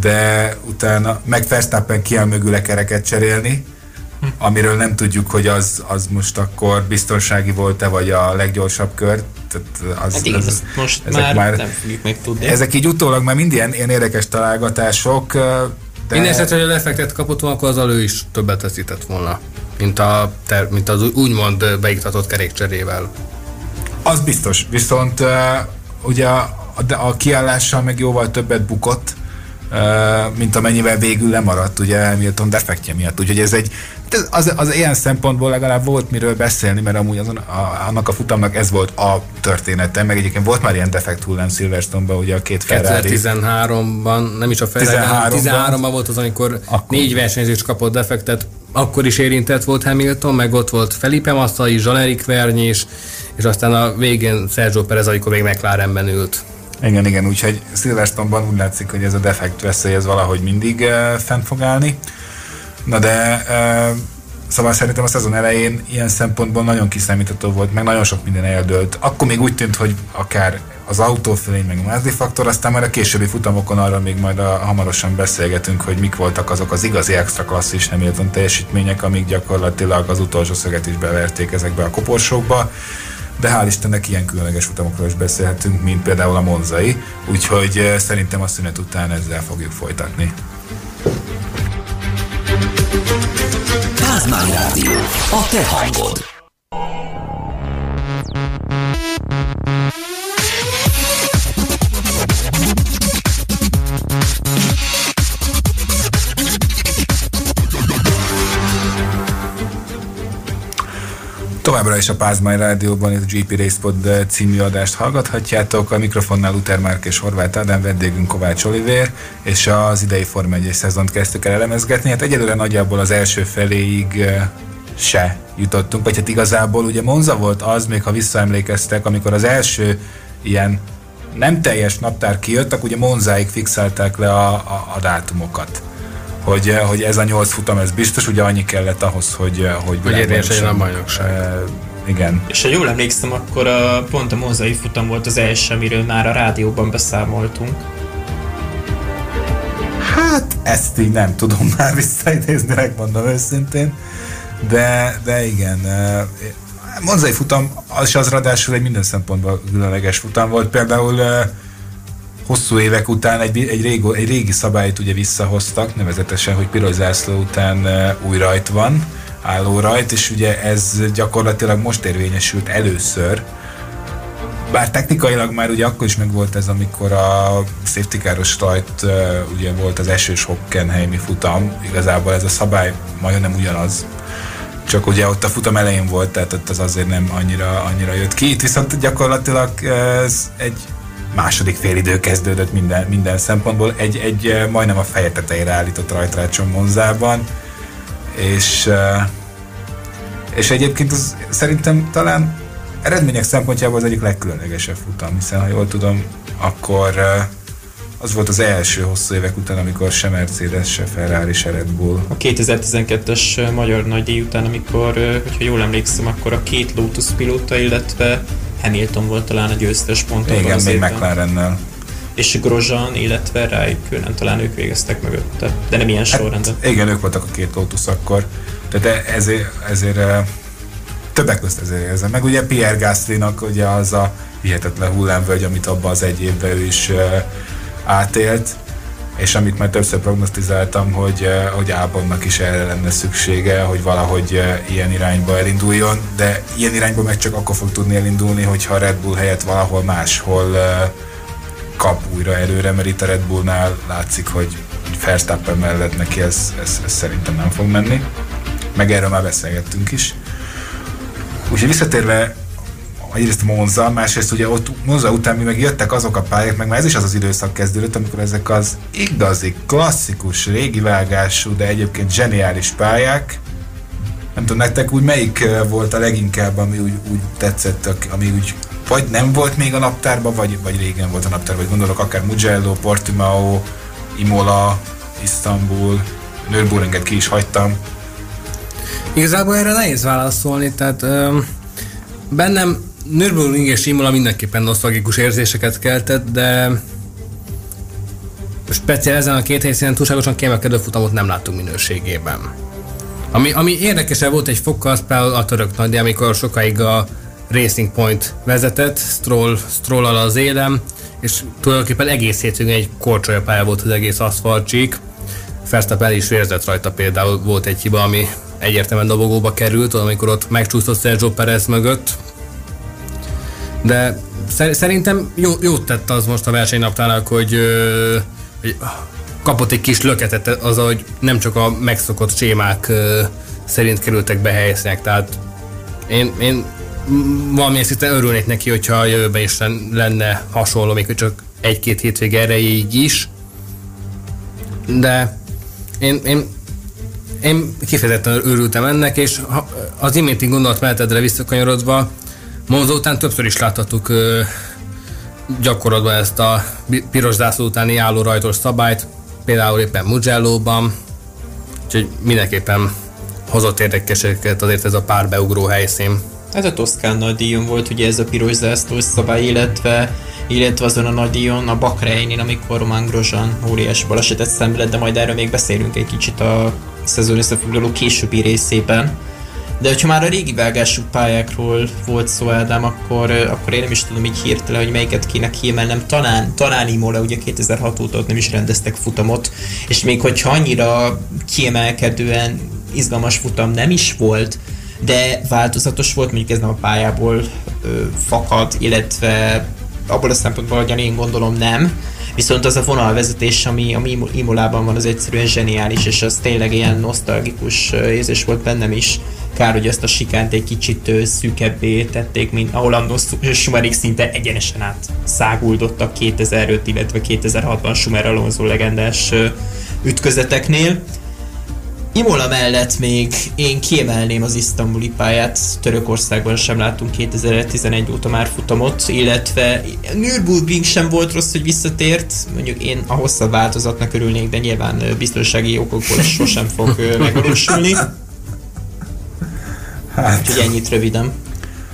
de utána meg Verstappen kiáll mögüle kereket cserélni, amiről nem tudjuk, hogy az, az most akkor biztonsági volt-e, vagy a leggyorsabb kör. Tehát az, Hát igen, ezt most ezek már, már- nem fogjuk megtudni. Ezek így utólag már mind ilyen, ilyen érdekes találgatások, de... Minden esetre, hogy a defektet kapott volna, akkor azzal ő is többet veszített volna, mint, a mint az úgymond beiktatott kerékcserével. Az biztos, viszont ugye a, a, kiállással meg jóval többet bukott, mint amennyivel végül lemaradt ugye Hamilton defektje miatt. Úgyhogy ez egy, ez- az, az ilyen szempontból legalább volt miről beszélni, mert amúgy azon, a, annak a futamnak ez volt a története, meg egyébként volt már ilyen defekt hullám Silverstone-ban, ugye a két Ferrari. 2013-ban, nem is a Ferrari, 13-ban. 13-ban volt az, amikor Akkor. négy versenyzés kapott defektet, akkor is érintett volt Hamilton, meg ott volt Felipe Massa Jean-Éric Vergne is, és aztán a végén Sergio Perez, amikor még McLarenben ült. Igen, igen, úgyhogy Silverstone-ban úgy látszik, hogy ez a defekt veszély ez valahogy mindig uh, fent fog állni. Na de uh, szóval szerintem a szezon elején ilyen szempontból nagyon kiszámítható volt, meg nagyon sok minden eldőlt. Akkor még úgy tűnt, hogy akár az autófélény, meg a Mazda faktor, aztán majd a későbbi futamokon arra még majd a, hamarosan beszélgetünk, hogy mik voltak azok az igazi extra klasszis Hamilton teljesítmények, amik gyakorlatilag az utolsó szöget is beverték ezekbe a koporsókba de hál' Istennek ilyen különleges futamokról is beszélhetünk, mint például a Monzai, úgyhogy eh, szerintem a szünet után ezzel fogjuk folytatni. Kázmány Rádió. A te hangod. Továbbra is a Pázmány Rádióban a GP Racepod eh, című adást hallgathatjátok. A mikrofonnál Luther Márk és Horváth Ádám, vendégünk Kovács Olivér, és az idei Forma 1 szezont kezdtük el elemezgetni. Hát egyelőre nagyjából az első feléig eh, se jutottunk, vagy hát igazából ugye Monza volt az, még ha visszaemlékeztek, amikor az első ilyen nem teljes naptár kijött, akkor ugye Monzáig fixálták le a, a, a dátumokat. Hogy, eh, hogy ez a nyolc futam, ez biztos, ugye annyi kellett ahhoz, hogy, eh, hogy, Hogy érvényes legyen a bajnokság. Eh, igen. És ha jól emlékszem, akkor a, pont a mozai futam volt az első, amiről már a rádióban beszámoltunk. Hát ezt így nem tudom már visszaidézni, megmondom őszintén. De, de igen, Monzai futam, az is az ráadásul egy minden szempontból különleges futam volt. Például hosszú évek után egy, egy, régo, egy régi szabályt ugye visszahoztak, nevezetesen, hogy piros zászló után új rajt van, álló rajt, és ugye ez gyakorlatilag most érvényesült először, bár technikailag már ugye akkor is meg volt ez, amikor a safety káros rajt ugye volt az esős Hockenheimi futam, igazából ez a szabály majdnem ugyanaz, csak ugye ott a futam elején volt, tehát ott az azért nem annyira, annyira jött ki. Itt viszont gyakorlatilag ez egy második félidő kezdődött minden, minden szempontból. Egy, egy eh, majdnem a feje tetejére állított rajtrácson Monzában, és, eh, és egyébként az, szerintem talán eredmények szempontjából az egyik legkülönlegesebb futam, hiszen ha jól tudom, akkor eh, az volt az első hosszú évek után, amikor se Mercedes, se Ferrari, se Red Bull. A 2012-es magyar nagydíj után, amikor, hogyha jól emlékszem, akkor a két Lotus pilóta, illetve Hamilton volt talán a győztes pont Igen, még McLarennel. És Grosjean, illetve Raikkonen, talán ők végeztek mögötte, de nem ilyen hát, sorrendben. Igen, ők voltak a két Lotus akkor. Tehát e- ezért, ezért többek között ezért érzem. Meg ugye Pierre Gasly-nak ugye az a hihetetlen hullámvölgy, amit abban az egy évben ő is átélt, és amit már többször prognosztizáltam, hogy, hogy Ábonnak is erre lenne szüksége, hogy valahogy ilyen irányba elinduljon, de ilyen irányba meg csak akkor fog tudni elindulni, hogyha a Red Bull helyett valahol máshol kap újra előre, mert itt a Red Bullnál látszik, hogy Verstappen mellett neki ez, ez, ez szerintem nem fog menni. Meg erről már beszélgettünk is. Úgyhogy visszatérve egyrészt Monza, másrészt ugye ott Monza után mi meg jöttek azok a pályák, meg már ez is az az időszak kezdődött, amikor ezek az igazi, klasszikus, régi vágású, de egyébként zseniális pályák, nem tudom, nektek úgy melyik volt a leginkább, ami úgy, úgy tetszett, ami úgy vagy nem volt még a naptárban, vagy, vagy régen volt a naptárban, vagy gondolok akár Mugello, Portimao, Imola, Istanbul, Nürburgringet ki is hagytam. Igazából erre nehéz válaszolni, tehát ö, bennem Nürburgring és Imola mindenképpen nosztalgikus érzéseket keltett, de speciál ezen a két helyszínen túlságosan kiemelkedő futamot nem láttunk minőségében. Ami, ami érdekesebb volt egy fokkal, az például a török nagy, de amikor sokáig a Racing Point vezetett, Stroll, stroll az élem, és tulajdonképpen egész hétvégén egy korcsolyapálya volt az egész aszfaltcsík. Verstappen el is érzett rajta például volt egy hiba, ami egyértelműen dobogóba került, amikor ott megcsúszott Sergio Perez mögött. De szerintem jó, jót tett az most a versenynaptának, hogy, hogy kapott egy kis löketet az, hogy nem csak a megszokott sémák szerint kerültek be helyszínek, tehát én, én valamilyen szinten örülnék neki, hogyha a jövőben is lenne hasonló, még csak egy-két hétvég erejéig is. De én, én, én kifejezetten örültem ennek, és az iménti gondolatmenetedre visszakanyarodva, Monza után többször is láthattuk gyakorlatban ezt a piros zászló utáni álló rajtos szabályt, például éppen Mugello-ban, úgyhogy mindenképpen hozott érdekeseket azért ez a pár beugró helyszín. Ez a Toszkán nagydíjon volt ugye ez a piros zászlós szabály, illetve, illetve azon a nagydíjon a Bakreinin, amikor Roman Grosjean óriási balesetet szenvedett, de majd erről még beszélünk egy kicsit a szezon összefoglaló későbbi részében. De hogyha már a régi vágású pályákról volt szó, Ádám, akkor, akkor én nem is tudom így hirtelen, hogy melyiket kéne kiemelnem. Talán, talán Imola, ugye 2006 óta ott nem is rendeztek futamot, és még hogyha annyira kiemelkedően izgalmas futam nem is volt, de változatos volt, mondjuk ez nem a pályából ö, fakad, illetve abból a szempontból, hogy én gondolom nem, viszont az a vonalvezetés, ami, ami Imolában van, az egyszerűen zseniális, és az tényleg ilyen nosztalgikus érzés volt bennem is. Kár, hogy ezt a sikánt egy kicsit szűkebbé tették, mint ahol a Schumerig szinte egyenesen át száguldottak 2005, illetve 2006-ban Schumer Alonso legendás ütközeteknél. Imola mellett még én kiemelném az isztambuli pályát, Törökországban sem láttunk 2011 óta már futamot, illetve Nürburgring sem volt rossz, hogy visszatért, mondjuk én a hosszabb változatnak örülnék, de nyilván biztonsági okokból sosem fog megvalósulni. Hát. Úgyhogy ennyit röviden.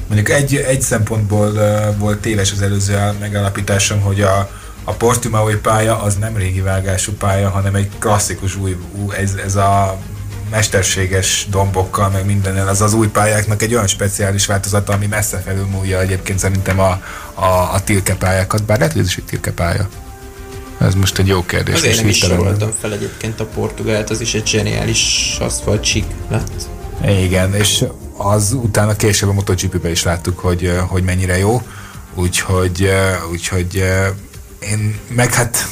Mondjuk egy, egy szempontból uh, volt téves az előző megállapításom, hogy a, a Portimaoi pálya az nem régi vágású pálya, hanem egy klasszikus új, új ez, ez a mesterséges dombokkal, meg mindennel, az az új pályáknak egy olyan speciális változata, ami messze felülmúlja egyébként szerintem a, a, a tilke pályákat, bár lehet, hogy ez is egy tilke pálya. Ez most egy jó kérdés. Azért nem is soroltam fel egyébként a Portugált, az is egy zseniális aszfaltsik lett. Igen, és az utána később a MotoGP-be is láttuk, hogy, hogy mennyire jó, úgyhogy, úgyhogy én meg hát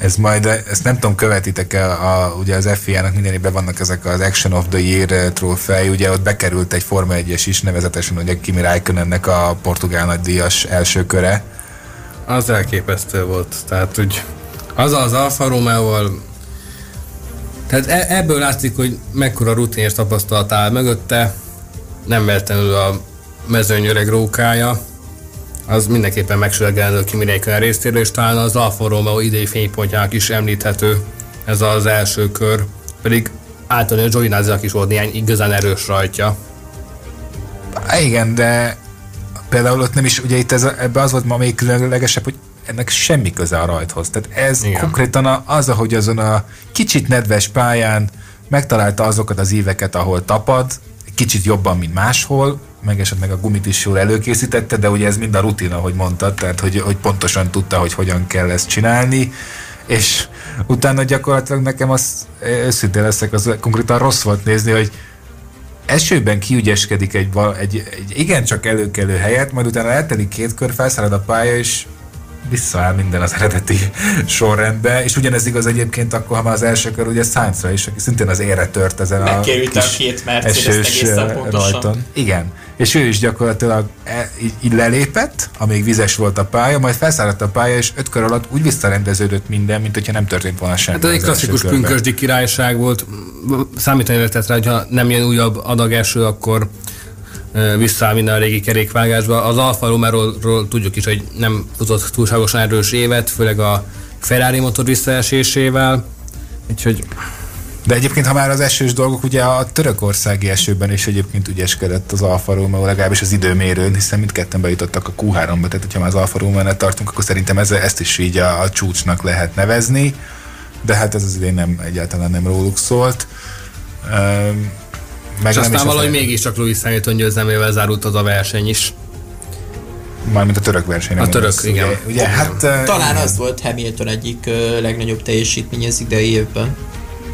ez majd, ezt nem tudom, követitek el, a, ugye az FIA-nak minden évben vannak ezek az Action of the Year trófej, ugye ott bekerült egy Forma 1-es is, nevezetesen ugye Kimi Räikkönennek a portugál nagydíjas első köre. Az elképesztő volt, tehát úgy az az Alfa romeo tehát e- ebből látszik, hogy mekkora rutin és tapasztalat áll mögötte, nem véletlenül a mezőny öreg rókája, az mindenképpen megsülegelendő Kimi Räikkönen részéről, és talán az Alfa Romeo idei fénypontjának is említhető ez az első kör, pedig általában Giovinazzi-nak is volt néhány igazán erős rajtja. Igen, de például ott nem is, ugye itt ez, ebbe az volt ma még különlegesebb, hogy ennek semmi köze a rajthoz. Tehát ez Igen. konkrétan az, ahogy azon a kicsit nedves pályán megtalálta azokat az íveket, ahol tapad, kicsit jobban, mint máshol, meg esetleg a gumit is jól előkészítette, de ugye ez mind a rutin, ahogy mondtad, tehát hogy, hogy pontosan tudta, hogy hogyan kell ezt csinálni, és utána gyakorlatilag nekem az, őszintén leszek, az konkrétan rossz volt nézni, hogy esőben kiügyeskedik egy, egy, egy igencsak előkelő helyet, majd utána eltelik két kör, felszállad a pálya, és visszaáll minden az eredeti sorrendbe, és ugyanez igaz egyébként akkor, ha már az első kör ugye Sainzra is, aki szintén az ére tört ezen a kis a két esős rajton. Igen, és ő is gyakorlatilag e, így, így lelépett, amíg vizes volt a pálya, majd felszállt a pálya, és öt kör alatt úgy visszarendeződött minden, mint hogyha nem történt volna semmi. Hát ez egy klasszikus pünkösdi királyság volt, számítani lehetett rá, hogyha nem jön újabb adag eső, akkor visszaáll minden a régi kerékvágásba. Az Alfa Romero-ról tudjuk is, hogy nem futott túlságosan erős évet, főleg a Ferrari motor visszaesésével, úgyhogy de egyébként, ha már az esős dolgok, ugye a törökországi esőben is egyébként ügyeskedett az Alfa Romeo, legalábbis az időmérőn, hiszen mindketten bejutottak a Q3-ba, tehát ha már az Alfa romeo tartunk, akkor szerintem ez, ezt is így a, a csúcsnak lehet nevezni, de hát ez az idén nem, egyáltalán nem róluk szólt. Meg és aztán valahogy mégiscsak Louis Hamilton győzelmével zárult az a verseny is. Mármint a török verseny. A török, az, igen. Ugye, ugye, hát, Talán az volt Hamilton egyik legnagyobb teljesítmény az idei évben.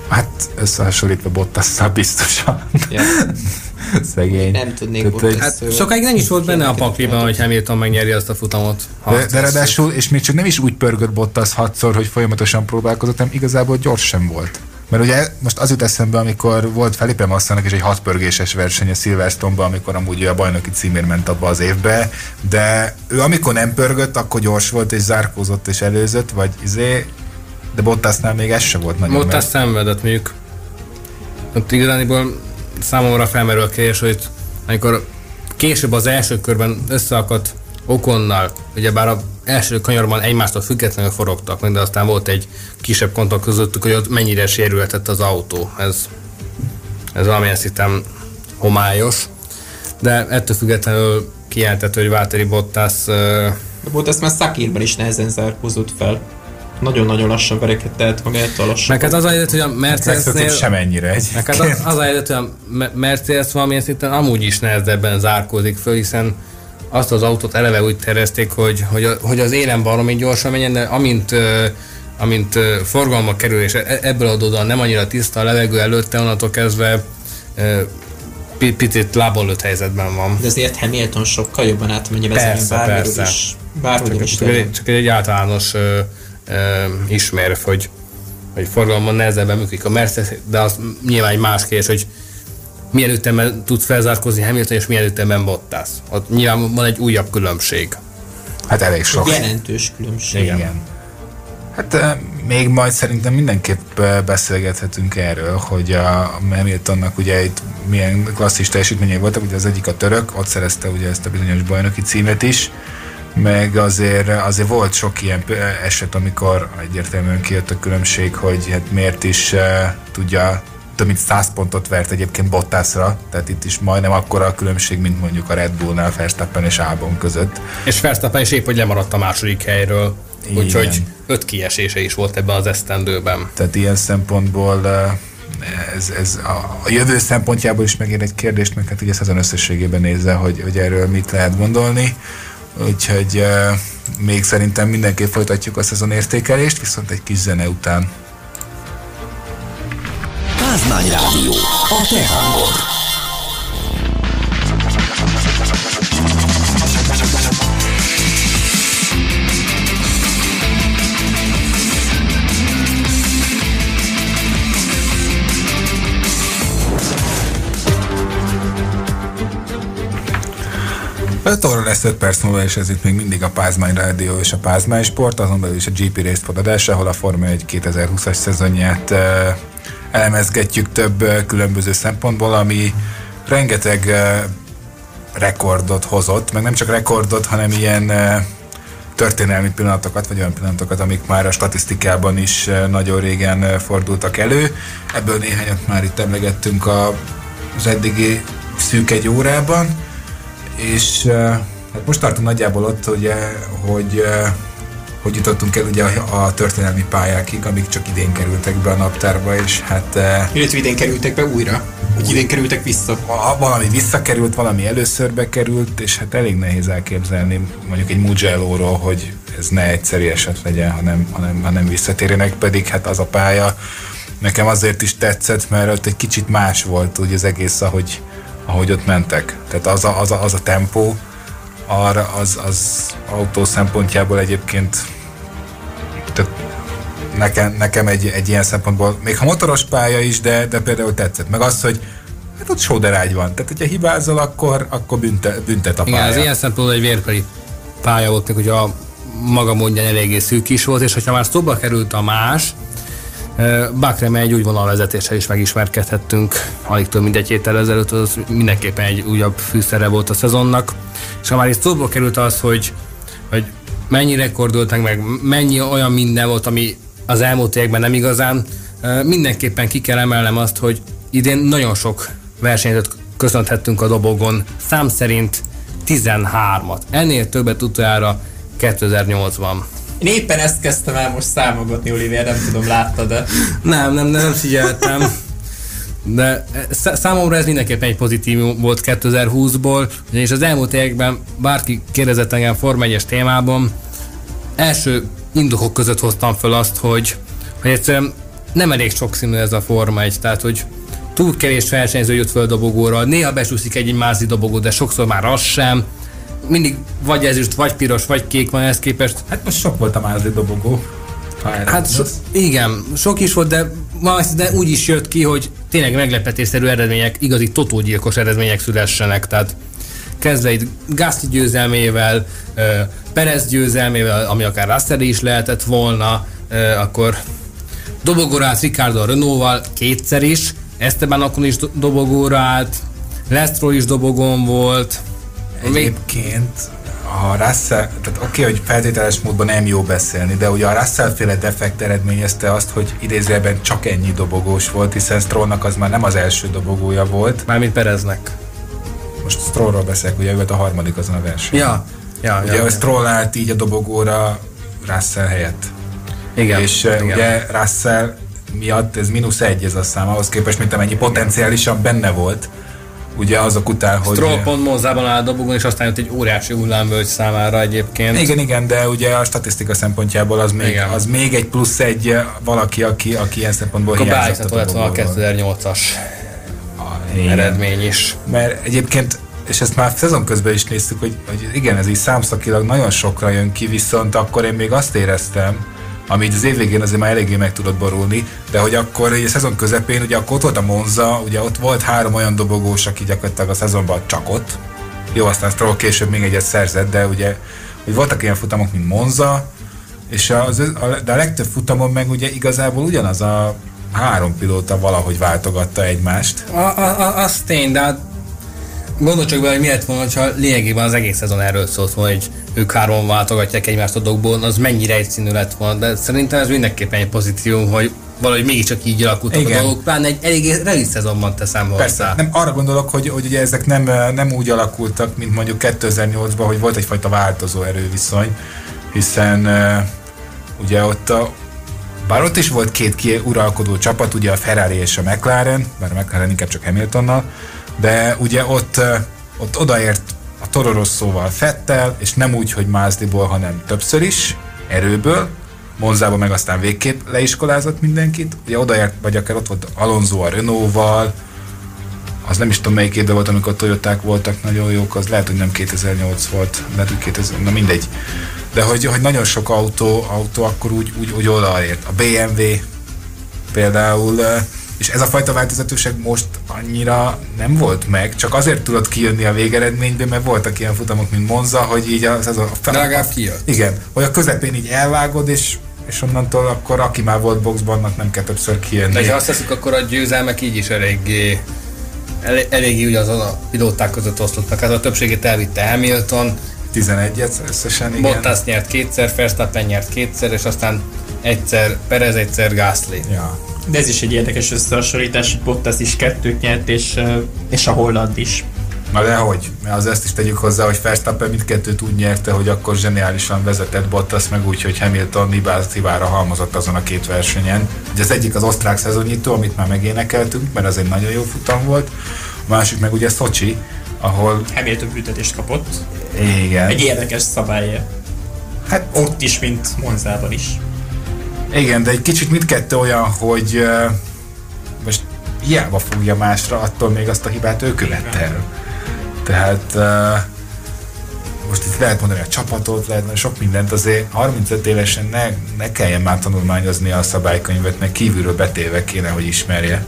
Hát összehasonlítva Bottasszal biztosan. Ja. Szegény. Nem tudnék Tehát, hát, Sokáig nem is volt benne a pakliban, hogy Hamilton megnyeri azt a futamot. De, de ráadásul, és még csak nem is úgy pörgött Bottas hatszor, hogy folyamatosan próbálkozott, hanem igazából gyors sem volt. Mert ugye most az jut eszembe, amikor volt Felipe Massának is egy hatpörgéses verseny a Silverstone-ban, amikor amúgy a bajnoki címér ment abba az évbe, de ő amikor nem pörgött, akkor gyors volt és zárkózott és előzött, vagy izé, de Bottasnál még ez se volt nagyon. Bottas mert... szenvedett mondjuk. Ott igazániból számomra felmerül a kérdés, hogy amikor később az első körben összeakadt Okonnal, ugyebár a első kanyarban egymástól függetlenül forogtak, de aztán volt egy kisebb kontakt közöttük, hogy ott mennyire sérülhetett az autó. Ez, ez valamilyen szinten homályos. De ettől függetlenül kijelentett, hogy Válteri Bottas... De Bottas már Szakírban is nehezen zárkózott fel. Nagyon-nagyon lassan verekedett magát a lassan. Meg hát az a helyzet, hogy a Mercedesnél... Sem ennyire egy. Meg hát az, az a helyzet, hogy a Mercedes valamilyen szinten amúgy is nehezebben zárkózik föl, hiszen azt az autót eleve úgy tervezték, hogy, hogy, a, hogy az élen baromi gyorsan menjen, de amint amint forgalma kerül, és e, ebből adódóan nem annyira tiszta a levegő előtte, onnantól kezdve picit lábolőtt helyzetben van. De azért Hamilton sokkal jobban átmegy persze, persze. is. Bárhogy csak, is csak, egy, csak egy általános ö, ö, ismérv, hogy, hogy forgalomban nehezebben működik a Mercedes, de az nyilván egy más kérdés, hogy milyen ütemben tud felzárkozni Hamilton, és milyen ütemben Bottas. Ott nyilván van egy újabb különbség. Hát elég sok. Jelentős különbség. Igen. Igen. Hát még majd szerintem mindenképp beszélgethetünk erről, hogy a Hamiltonnak ugye itt milyen klasszis teljesítményei voltak, ugye az egyik a török, ott szerezte ugye ezt a bizonyos bajnoki címet is, meg azért, azért volt sok ilyen eset, amikor egyértelműen kijött a különbség, hogy hát miért is uh, tudja több mint 100 pontot vert egyébként Bottasra, tehát itt is majdnem akkora a különbség, mint mondjuk a Red Bullnál Verstappen és Albon között. És Verstappen is épp, hogy lemaradt a második helyről, úgyhogy öt kiesése is volt ebben az esztendőben. Tehát ilyen szempontból ez, ez a, a jövő szempontjából is megér egy kérdést, meg hát ugye szezon összességében nézze, hogy, hogy erről mit lehet gondolni. Úgyhogy uh, még szerintem mindenképp folytatjuk a szezon értékelést, viszont egy kis zene után Rádió, a te hangod. Öt óra lesz 5 perc múlva, és ez itt még mindig a Pázmány Rádió és a Pázmány Sport, azon belül is a GP Race adás, ahol a Forma 1 2020-as szezonját elemezgetjük több különböző szempontból, ami rengeteg rekordot hozott, meg nem csak rekordot, hanem ilyen történelmi pillanatokat, vagy olyan pillanatokat, amik már a statisztikában is nagyon régen fordultak elő. Ebből néhányat már itt emlegettünk az eddigi szűk egy órában, és hát most tartunk nagyjából ott, ugye, hogy hogy jutottunk el ugye a, a történelmi pályákig, amik csak idén kerültek be a naptárba, és hát... Illetve idén kerültek be újra, hogy idén kerültek vissza. Valami visszakerült, valami először bekerült, és hát elég nehéz elképzelni mondjuk egy Mugello-ról, hogy ez ne egyszerű eset legyen, hanem, hanem, hanem visszatérjenek, pedig hát az a pálya nekem azért is tetszett, mert ott egy kicsit más volt úgy az egész, ahogy, ahogy ott mentek. Tehát az a, az a, az a tempó, arra az, az autó szempontjából egyébként tehát nekem, nekem egy, egy ilyen szempontból, még ha motoros pálya is, de, de például tetszett. Meg az, hogy hát ott sóderágy van. Tehát, hogyha hibázol, akkor, akkor büntet, büntet a pálya. Igen, az ilyen szempontból egy vérpeli pálya volt, hogy a maga mondja eléggé szűk is volt, és hogyha már szóba került a más, Bakrem egy úgy vezetéssel is megismerkedhettünk, alig több mint egy héttel ezelőtt, az mindenképpen egy újabb fűszere volt a szezonnak. És ha már itt szóba került az, hogy, hogy mennyi rekordoltak meg, mennyi olyan minden volt, ami az elmúlt években nem igazán, mindenképpen ki kell emelnem azt, hogy idén nagyon sok versenyt köszönhettünk a dobogon, szám szerint 13-at. Ennél többet utoljára 2008-ban. Én éppen ezt kezdtem el most számogatni, Oliver, nem tudom, láttad de... Nem, nem, nem figyeltem. De számomra ez mindenképpen egy pozitív volt 2020-ból, és az elmúlt években bárki kérdezett engem Forma 1 témában, első indokok között hoztam fel azt, hogy, hogy egyszerűen nem elég sokszínű ez a Forma 1, tehát hogy túl kevés versenyző jött föl a dobogóra, néha besúszik egy, egy mázi dobogó, de sokszor már az sem, mindig vagy ezüst, vagy piros, vagy kék van ehhez képest. Hát most sok volt a mázi dobogó. Hát so, igen, sok is volt, de, de úgy is jött ki, hogy tényleg meglepetésszerű eredmények, igazi totógyilkos eredmények szülessenek. Tehát kezdve itt Gasly győzelmével, Perez győzelmével, ami akár Russell is lehetett volna, akkor dobogóra állt Ricardo Renault-val kétszer is, Esteban akkor is dobogóra állt, Lestro is dobogón volt, Egyébként a Russell, tehát oké, okay, hogy feltételes módban nem jó beszélni, de ugye a Russell féle defekt eredményezte azt, hogy idézőjelben csak ennyi dobogós volt, hiszen Strollnak az már nem az első dobogója volt. Mármint Pereznek. Most Strollról beszélek, ugye ő volt a harmadik azon a versenyen. Ja, ja, ugye ja, ja. Stroll állt így a dobogóra Russell helyett. Igen. És igen. ugye Russell miatt ez mínusz egy ez a szám, ahhoz képest, mint amennyi potenciálisan benne volt ugye azok után, hogy... Stroll pont Monzában áll a dobogon, és aztán jött egy óriási hullámvölgy számára egyébként. Igen, igen, de ugye a statisztika szempontjából az még, az még egy plusz egy valaki, aki, aki ilyen szempontból Akkor hiányzott a, a 2008-as eredmény is. Mert egyébként és ezt már szezon közben is néztük, hogy, hogy igen, ez így számszakilag nagyon sokra jön ki, viszont akkor én még azt éreztem, ami így az év végén azért már eléggé meg tudott borulni, de hogy akkor a szezon közepén, ugye akkor ott volt a Monza, ugye ott volt három olyan dobogós, aki gyakorlatilag a szezonban csak ott. Jó, aztán Stroll később még egyet szerzett, de ugye hogy voltak ilyen futamok, mint Monza, és az, a, de a legtöbb futamon meg ugye igazából ugyanaz a három pilóta valahogy váltogatta egymást. A, a, a, az tény, de hát Gondolj csak bele, hogy mi lett volna, ha lényegében az egész szezon erről szólt volna, hogy ők három váltogatják egymást a dokból, az mennyire egyszínű lett volna, de szerintem ez mindenképpen egy pozíció, hogy valahogy mégiscsak így alakultak Igen. a dolgok, pláne egy elég reli szezonban teszem hozzá. Persze, nem, arra gondolok, hogy, hogy ugye ezek nem, nem úgy alakultak, mint mondjuk 2008-ban, hogy volt egyfajta változó erőviszony, hiszen ugye ott a, bár ott is volt két kiuralkodó csapat, ugye a Ferrari és a McLaren, bár a McLaren inkább csak Hamiltonnal, de ugye ott, ott odaért a Toro Rosszóval Fettel, és nem úgy, hogy Mázdiból, hanem többször is, erőből, Monzába meg aztán végképp leiskolázott mindenkit, ugye odaért, vagy akár ott volt Alonso a Renault-val, az nem is tudom melyik évben volt, amikor Toyoták voltak nagyon jók, az lehet, hogy nem 2008 volt, lehet, hogy 2000, na mindegy. De hogy, hogy nagyon sok autó, autó akkor úgy, úgy, úgy odaért. A BMW például és ez a fajta változatosság most annyira nem volt meg, csak azért tudott kijönni a végeredménybe, mert voltak ilyen futamok, mint Monza, hogy így az, az a... Legalább kijött. Igen, hogy a közepén így elvágod, és és onnantól akkor aki már volt boxban, annak nem kell többször kijönni. De ha azt teszük, akkor a győzelmek így is eléggé el, eléggé ugyanazon a pilóták között osztottak. Hát a többségét elvitte Hamilton, 11-et összesen, igen. Bottas nyert kétszer, Verstappen nyert kétszer, és aztán egyszer Perez, egyszer Gasly. Ja. De ez is egy érdekes összehasonlítás, hogy Bottas is kettőt nyert, és, és a Holland is. Na de hogy? Mert az ezt is tegyük hozzá, hogy Verstappen mindkettőt úgy nyerte, hogy akkor zseniálisan vezetett Bottas, meg úgy, hogy Hamilton hibáz, hibára halmozott azon a két versenyen. Ugye az egyik az osztrák szezonnyitó, amit már megénekeltünk, mert az egy nagyon jó futam volt. A másik meg ugye Szocsi, ahol Hamilton büntetést kapott. igen, Egy érdekes szabálya. hát Ott is, mint Monzában is. Igen, de egy kicsit mindkettő olyan, hogy uh, most hiába fogja másra, attól még azt a hibát ő követte el. Tehát uh, most itt lehet mondani a csapatot, lehet sok mindent, azért 35 évesen ne, ne kelljen már tanulmányozni a szabálykönyvet, meg kívülről betéve kéne, hogy ismerje.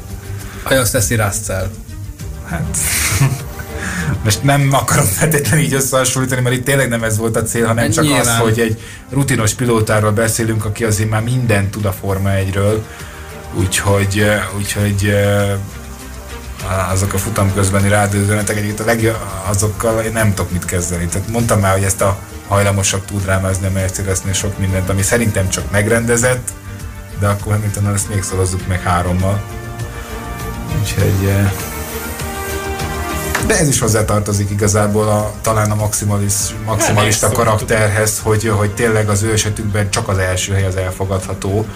Hogy azt teszi Russell. Hát most nem akarom feltétlenül így összehasonlítani, mert itt tényleg nem ez volt a cél, hanem csak Nyilván. az, hogy egy rutinos pilótáról beszélünk, aki azért már mindent tud a Forma 1-ről, úgyhogy, úgyhogy azok a futam közbeni rádiózönetek egyébként a legjobb, azokkal én nem tudok mit kezdeni. Tehát mondtam már, hogy ezt a hajlamosak tud drámázni a Mercedesnél sok mindent, ami szerintem csak megrendezett, de akkor Hamiltonnal ezt még szorozzuk meg hárommal. Úgyhogy de ez is hozzátartozik igazából a, talán a maximalis, maximalista Hát, karakterhez, hogy, hogy tényleg az ő esetükben csak az első hely az elfogadható,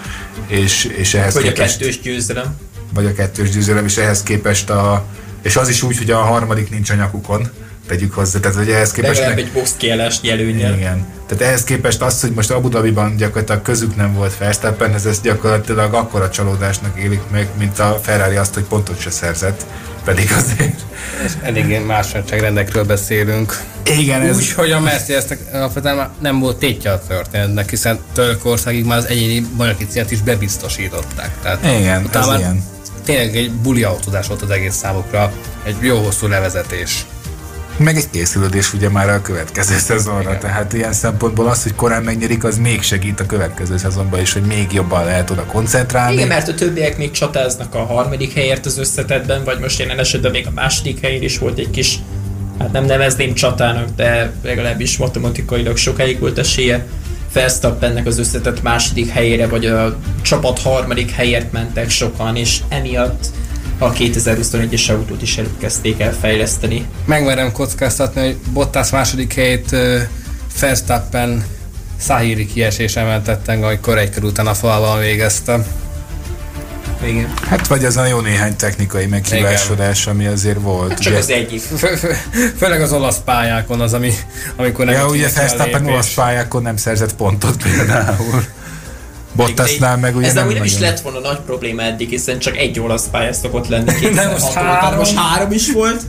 és, és ehhez Vagy a képest, kettős győzelem. vagy a kettős győzelem, és ehhez képest a, és az is úgy, hogy a harmadik nincs a nyakukon, tegyük hozzá, tehát hogy ehhez képest Legalább egy box kiállást jelőnyel. igen. Tehát ehhez képest az, hogy most Abu Dhabiban gyakorlatilag közük nem volt Verstappenhez, ez gyakorlatilag akkora csalódásnak élik meg, mint a Ferrari azt, hogy pontot se szerzett. Pedig azért... És eléggé más nagyságrendekről beszélünk. Igen, ez... Úgy, hogy a Mercedesnek alapvetően nem volt tétje a történetnek, hiszen Törökországig már az egyéni bajnoki célt is bebiztosították. Tehát Igen, utána ez ilyen. Tényleg egy buli autózás volt az egész számukra, egy jó hosszú levezetés. Meg egy készülődés ugye már a következő szezonra, Igen. tehát ilyen szempontból az, hogy korán megnyerik, az még segít a következő szezonban is, hogy még jobban lehet oda koncentrálni. Igen, mert a többiek még csatáznak a harmadik helyért az összetetben, vagy most jelen esetben még a második helyén is volt egy kis, hát nem nevezném csatának, de legalábbis matematikailag sokáig volt esélye. Verstappennek az összetett második helyére, vagy a csapat harmadik helyért mentek sokan, és emiatt a 2021-es autót is elkezdték el fejleszteni. Megmerem kockáztatni, hogy Bottas második helyét uh, Verstappen Száhíri kiesésen mentettek, amikor egy kör után a falban végezte. Igen. Hát vagy az a jó néhány technikai meghibásodás, ami azért volt. Hát csak ugye. az egyik. Fő- fő- Főleg az olasz pályákon az, ami, amikor nem Ja, ugye Verstappen olasz pályákon nem szerzett pontot például. Bottasnál meg ugye Ez nem amúgy nem is lett volna nagy probléma eddig, hiszen csak egy olasz pálya szokott lenni. De most 2006 óta, három. Most három is volt.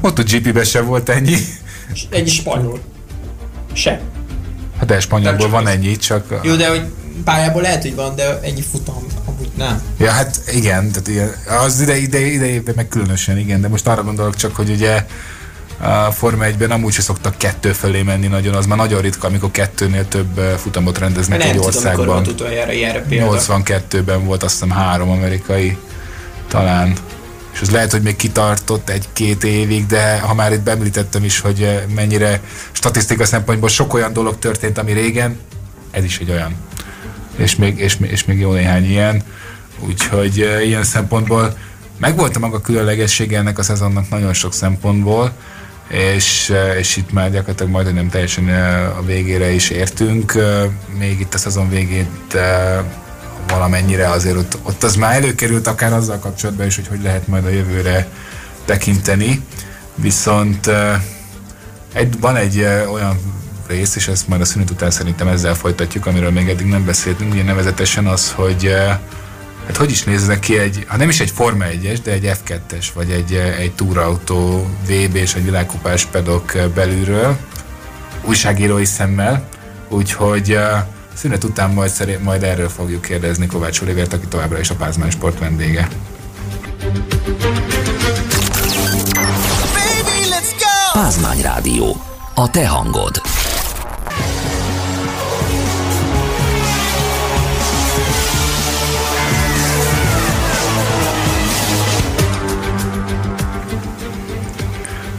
MotoGP-ben sem volt ennyi. Egy spanyol. Se. Hát de spanyolból van az. ennyi, csak... Jó, de hogy pályából lehet, hogy van, de ennyi futam, amúgy nem. Ja, hát igen, tehát ilyen, az ide, ide, idejében meg különösen igen, de most arra gondolok csak, hogy ugye a Forma 1-ben amúgy se szoktak kettő fölé menni nagyon, az már nagyon ritka, amikor kettőnél több eh, futamot rendeznek nem egy tudom, országban. volt utoljára ilyenre példa. 82-ben volt azt hiszem három amerikai talán. És az lehet, hogy még kitartott egy-két évig, de ha már itt említettem is, hogy eh, mennyire statisztika szempontból sok olyan dolog történt, ami régen, ez is egy olyan. És még, és, és még jó néhány ilyen. Úgyhogy eh, ilyen szempontból megvolt a maga különlegessége ennek a szezonnak nagyon sok szempontból, és, eh, és itt már gyakorlatilag majdnem teljesen eh, a végére is értünk. Eh, Még itt a szezon végét valamennyire azért ott, ott az már előkerült akár azzal kapcsolatban is, hogy hogy lehet majd a jövőre tekinteni. Viszont egy, van egy olyan rész, és ezt majd a szünet után szerintem ezzel folytatjuk, amiről még eddig nem beszéltünk, ugye nevezetesen az, hogy hát hogy is néznek ki egy, ha nem is egy Forma 1-es, de egy F2-es, vagy egy, egy túrautó VB és egy világkupás pedok belülről, újságírói szemmel, úgyhogy szünet után majd, szerint, majd erről fogjuk kérdezni Kovács Olivért, aki továbbra is a Pázmány Sport vendége. Baby, let's go! Pázmány Rádió. A te hangod.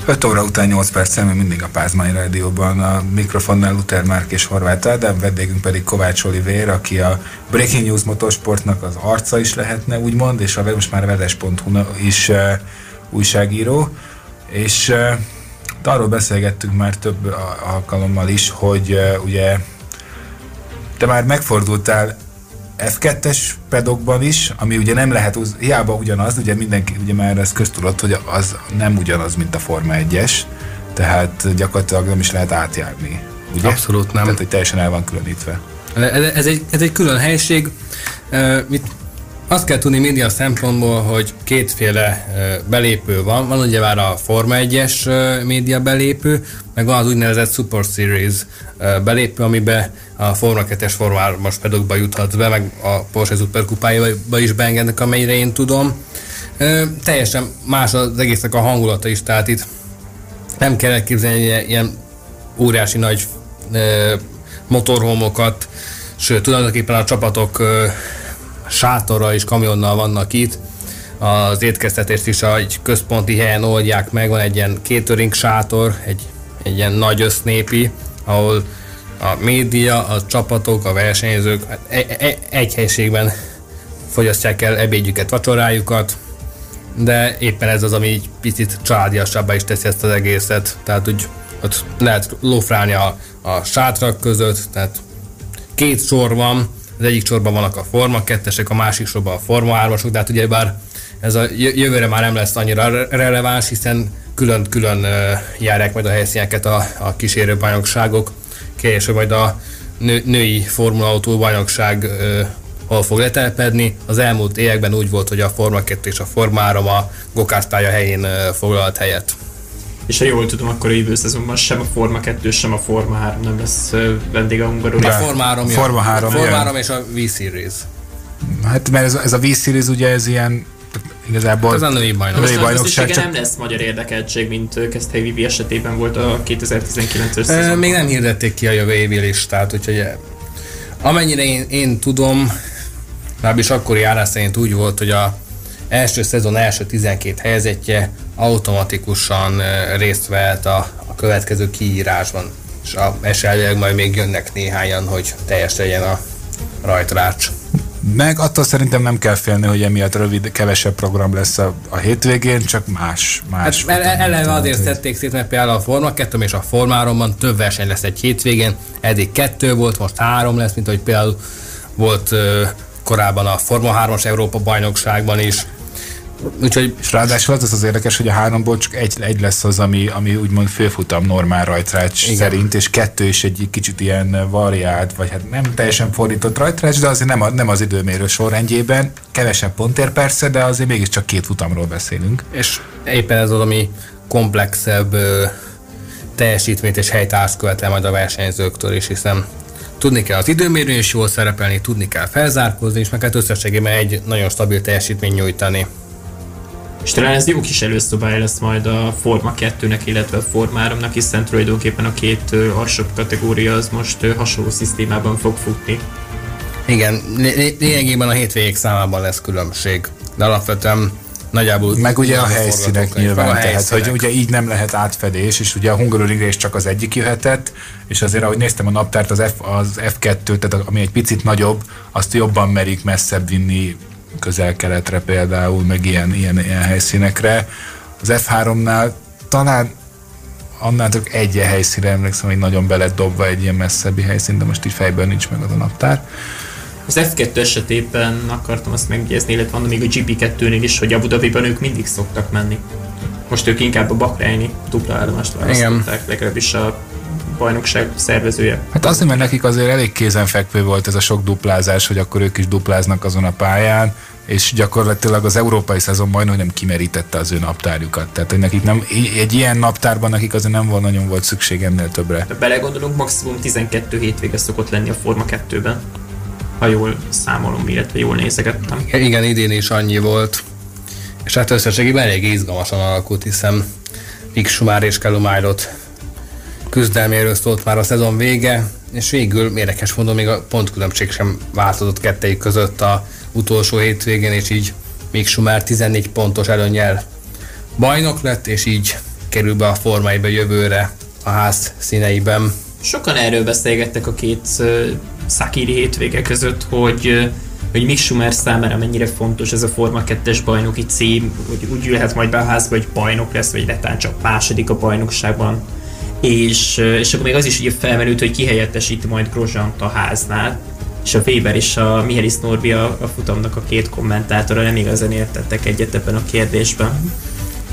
5 óra után 8 perccel még mindig a Pázmány Rádióban. A mikrofonnál Luther Márk és Horváth Ádám, vendégünk pedig Kovács Olivér, aki a Breaking News motorsportnak az arca is lehetne, úgymond, és a most már vedes.hu is uh, újságíró, és uh, arról beszélgettünk már több alkalommal is, hogy uh, ugye te már megfordultál F2-es pedokban is, ami ugye nem lehet, hiába ugyanaz, ugye mindenki, ugye már ez köztudott, hogy az nem ugyanaz, mint a Forma 1-es, tehát gyakorlatilag nem is lehet átjárni. Ugye? Abszolút nem. Tehát, hogy teljesen el van különítve. Ez, ez, egy, ez egy külön helység. Mit azt kell tudni média szempontból, hogy kétféle belépő van. Van ugye már a Forma 1-es média belépő, meg van az úgynevezett Super Series belépő, amiben a Forma 2-es, Forma 3-as pedokba juthatsz be, meg a Porsche Super kupájába is beengednek, amennyire én tudom. Teljesen más az egésznek a hangulata is, tehát itt nem kell elképzelni ilyen óriási nagy motorhomokat, sőt, tulajdonképpen a csapatok sátorra és kamionnal vannak itt. Az étkeztetést is egy központi helyen oldják meg, van egy ilyen catering sátor, egy, egy ilyen nagy össznépi, ahol a média, a csapatok, a versenyzők e, e, egy helységben fogyasztják el ebédjüket, vacsorájukat, de éppen ez az, ami így picit családiasabbá is teszi ezt az egészet. Tehát úgy ott lehet lófrálni a, a sátrak között, tehát két sor van, az egyik sorban vannak a Forma 2 a másik sorban a Forma 3-asok, de hát ugye bár ez a jövőre már nem lesz annyira releváns, hiszen külön-külön járják majd a helyszíneket a, a kísérő bajnokságok, később majd a nő, női Formula Autó bajnokság hol fog letelepedni. Az elmúlt években úgy volt, hogy a Forma 2 és a Forma 3 a gokártája helyén foglalt helyet és ha jól tudom, akkor a jövő szezonban sem a Forma 2, sem a Forma 3 nem lesz vendég a Hungaroring. A Forma 3, Forma 3, a Forma 3 és a V-Series. Hát mert ez, ez a V-Series ugye ez ilyen igazából ez a női bajnokság. Most bajnokság csak... nem lesz magyar érdekeltség, mint Keszthely Vivi esetében volt a 2019-es szezonban. Még nem hirdették ki a jövő évi listát, úgyhogy amennyire én, én tudom, legalábbis akkori járás szerint úgy volt, hogy a első szezon első 12 helyzetje automatikusan részt vehet a, a következő kiírásban. És a, esetleg majd még jönnek néhányan, hogy teljes legyen a rajtrács. Meg attól szerintem nem kell félni, hogy emiatt rövid, kevesebb program lesz a, a hétvégén, csak más. más hát eleve azért tették szét, mert például a Forma 2 és a 3 több verseny lesz egy hétvégén, eddig kettő volt, most három lesz, mint hogy például volt korábban a Forma 3-as Európa bajnokságban is, Úgyhogy... És ráadásul az az érdekes, hogy a háromból csak egy, egy lesz az, ami, ami úgymond főfutam normál rajtrács Igen. szerint, és kettő is egy kicsit ilyen variált, vagy hát nem teljesen fordított rajtrács, de azért nem, a, nem az időmérő sorrendjében. Kevesebb pontért persze, de azért mégiscsak két futamról beszélünk. És éppen ez az, ami komplexebb ö, teljesítményt és helytárst követel majd a versenyzőktől is, hiszen tudni kell az időmérőn is jól szerepelni, tudni kell felzárkózni, és meg hát összességében egy nagyon stabil teljesítmény nyújtani. És talán ez jó kis előszobája lesz majd a Forma 2-nek, illetve a Forma 3-nak, hiszen tulajdonképpen a két alsóbb kategória az most hasonló szisztémában fog futni. Igen, lényegében a hétvégék számában lesz különbség, de alapvetően nagyjából... Meg ugye a helyszínek nyilván, a tehát helyszínek. hogy ugye így nem lehet átfedés, és ugye a Hungaroring csak az egyik jöhetett, és azért ahogy néztem a naptárt, az, F, az F2, tehát ami egy picit nagyobb, azt jobban merik messzebb vinni közel-keletre például, meg ilyen, ilyen, ilyen helyszínekre. Az F3-nál talán annál csak egy helyszínre emlékszem, hogy nagyon belett dobva egy ilyen messzebbi helyszín, de most így fejből nincs meg az a naptár. Az F2 esetében akartam azt megjegyezni, illetve van még a GP2-nél is, hogy Abu Dhabiban ők mindig szoktak menni. Most ők inkább a Bakrányi dupla állomást választották, legalábbis a bajnokság szervezője. Hát azért, mert nekik azért elég kézenfekvő volt ez a sok duplázás, hogy akkor ők is dupláznak azon a pályán, és gyakorlatilag az európai szezon majdnem nem kimerítette az ő naptárjukat. Tehát, hogy nekik nem, egy ilyen naptárban nekik azért nem volt nagyon volt szükség ennél többre. De belegondolunk, maximum 12 hétvége szokott lenni a Forma 2-ben. Ha jól számolom, illetve jól nézegettem. Igen, idén is annyi volt. És hát összességében elég izgalmasan alakult, hiszen Mick Schumacher és Kellumájlot küzdelméről szólt már a szezon vége, és végül érdekes mondom, még a pontkülönbség sem változott kettejük között a utolsó hétvégén, és így még Schumer 14 pontos előnyel bajnok lett, és így kerül be a formáiba jövőre a ház színeiben. Sokan erről beszélgettek a két uh, Szakíri hétvége között, hogy uh, hogy Mick Schumer számára mennyire fontos ez a Forma 2-es bajnoki cím, hogy úgy ülhet majd be a házba, hogy bajnok lesz, vagy letán csak második a bajnokságban. És, és akkor még az is ugye felmerült, hogy ki helyettesíti majd Grosjeant a háznál és a Weber és a Mihály Norbi a, a futamnak a két kommentátora nem igazán értettek egyet ebben a kérdésben.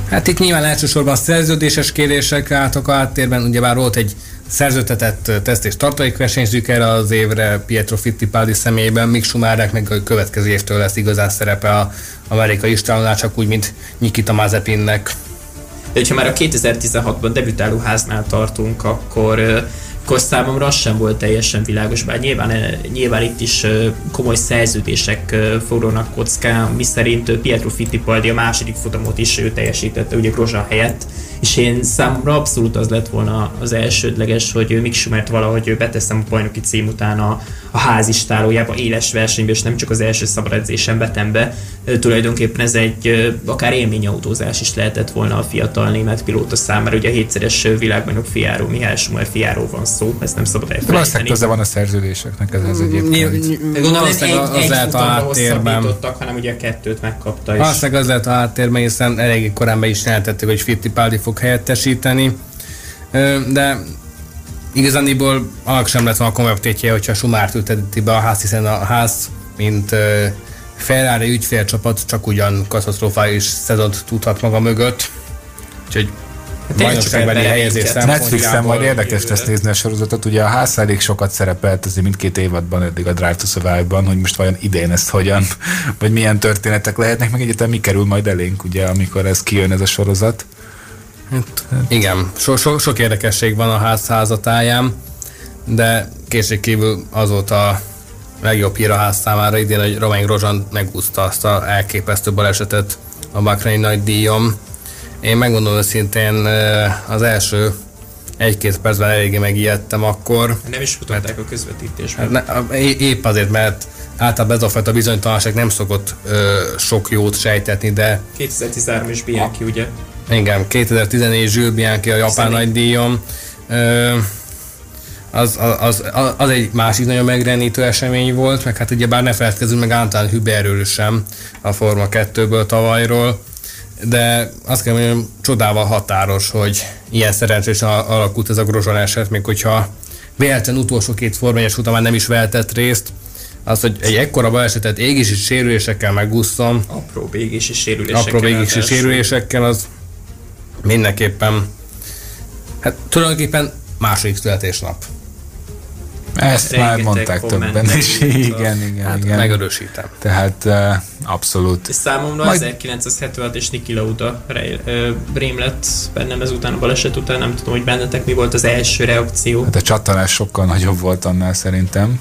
Hát itt nyilván elsősorban szerződéses kérések álltak a háttérben, ugyebár volt egy szerződtetett teszt és tartalékversenyzők erre az évre Pietro Fittipaldi személyében, Mick Schumachernek meg a következő évtől lesz igazán szerepe a amerikai istálonál, csak úgy, mint Nikita Mazepinnek. De hogyha már a 2016-ban debütáló háznál tartunk, akkor akkor számomra az sem volt teljesen világos, bár nyilván, nyilván itt is komoly szerződések forrónak kocká, mi szerint Pietro Fittipaldi a második futamot is ő teljesítette, ugye Grozsa helyett, és én számomra abszolút az lett volna az elsődleges, hogy Mick Schumert valahogy beteszem a bajnoki cím után a, a házistálójába éles versenybe, és nem csak az első szabad edzésen betem be. Tulajdonképpen ez egy akár élményautózás is lehetett volna a fiatal német pilóta számára, ugye a hétszeres világbajnok fiáról, Mihály Schumer fiáról van szó, ezt nem szabad elfelejteni. Valószínűleg köze van a szerződéseknek ez, ez egyébként. Gondolom, ez egy, az egy lehet a háttérben. hanem ugye a kettőt megkapta is. Valószínűleg az lehet a háttérben, hiszen elég korán be is jelentették, hogy Fittipaldi fog helyettesíteni. De igazániból annak sem lett volna komolyabb tétje, hogyha Sumárt ülteti be a ház, hiszen a ház, mint Ferrari ügyfélcsapat csak ugyan katasztrofális szezont tudhat maga mögött. Úgyhogy bajnokságbeli helyezés szempontjából. Netflixen majd érdekes lesz nézni a sorozatot. Ugye a ház elég sokat szerepelt azért mindkét évadban eddig a Drive to Survive-ban, hogy most vajon idén ezt hogyan, vagy milyen történetek lehetnek, meg egyetem mi kerül majd elénk, ugye, amikor ez kijön ez a sorozat. Hát, igen, so, so, sok érdekesség van a ház házatáján, de kétségkívül azóta a legjobb hír a ház számára idén, hogy Romain Grosjean megúszta azt a elképesztő balesetet a Bahrein nagy díjom. Én megmondom őszintén, az első egy-két percben eléggé megijedtem akkor. Nem is mutatták a közvetítésben. Hát ne, épp azért, mert általában ez a fajta bizonytalanság nem szokott ö, sok jót sejtetni, de... 2013 is Bianchi, ugye? Igen, 2014 Jules Bianchi a japán nagy díjon. Ö, az, az, az, az, egy másik nagyon megrenítő esemény volt, meg hát ugye bár ne feledkezzünk meg Antán Hüberről sem a Forma 2-ből tavalyról, de azt kell mondjam, csodával határos, hogy ilyen szerencsés alakult ez a Grozson eset, még hogyha véletlen utolsó két formányos után már nem is vehetett részt, az, hogy egy ekkora balesetet égési sérülésekkel megúszom. Apró égési sérülésekkel. Apró égési sérülésekkel, az mindenképpen, hát tulajdonképpen második születésnap. Ezt már mondták többen is. Igen, igen, hát igen. Megerősítem. Tehát uh, abszolút. És számomra Majd... 1976 és Niki Lauda rém lett bennem ezután a baleset után. Nem tudom, hogy bennetek mi volt az első reakció. Hát a csattanás sokkal nagyobb volt annál szerintem.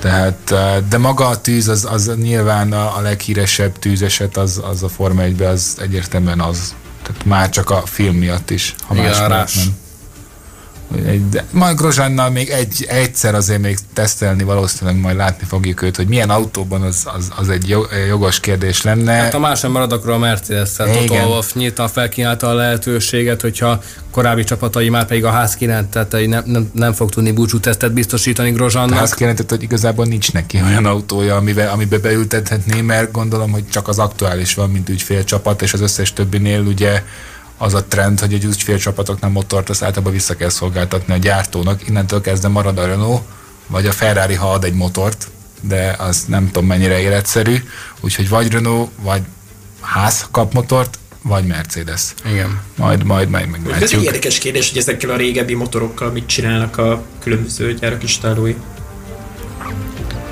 Tehát, de maga a tűz, az, az nyilván a, a leghíresebb tűzeset, az, az a Forma 1 az egyértelműen az. Tehát már csak a film miatt is, ha Igen, más nem. De majd Grozsánnal még egy, egyszer azért még tesztelni valószínűleg majd látni fogjuk őt, hogy milyen autóban az, az, az egy jogos kérdés lenne. Hát a más sem marad akkor a Mercedes-szel. Toto Wolff nyílta, felkínálta a lehetőséget, hogyha korábbi csapatai már pedig a ház tehát nem, nem, nem fog tudni búcsú tesztet biztosítani Grozsánnak. A ház kijelentet, hogy igazából nincs neki olyan autója, amivel, amiben beültethetné, mert gondolom, hogy csak az aktuális van, mint ügyfélcsapat, és az összes többinél ugye az a trend, hogy egy ügyfélcsapatoknál motort az általában vissza kell szolgáltatni a gyártónak. Innentől kezdve marad a Renault, vagy a Ferrari, ha ad egy motort, de az nem tudom mennyire életszerű. Úgyhogy vagy Renault, vagy ház kap motort, vagy Mercedes. Igen. Majd, majd, majd meglátjuk. Ez egy érdekes kérdés, hogy ezekkel a régebbi motorokkal mit csinálnak a különböző gyárak istálói.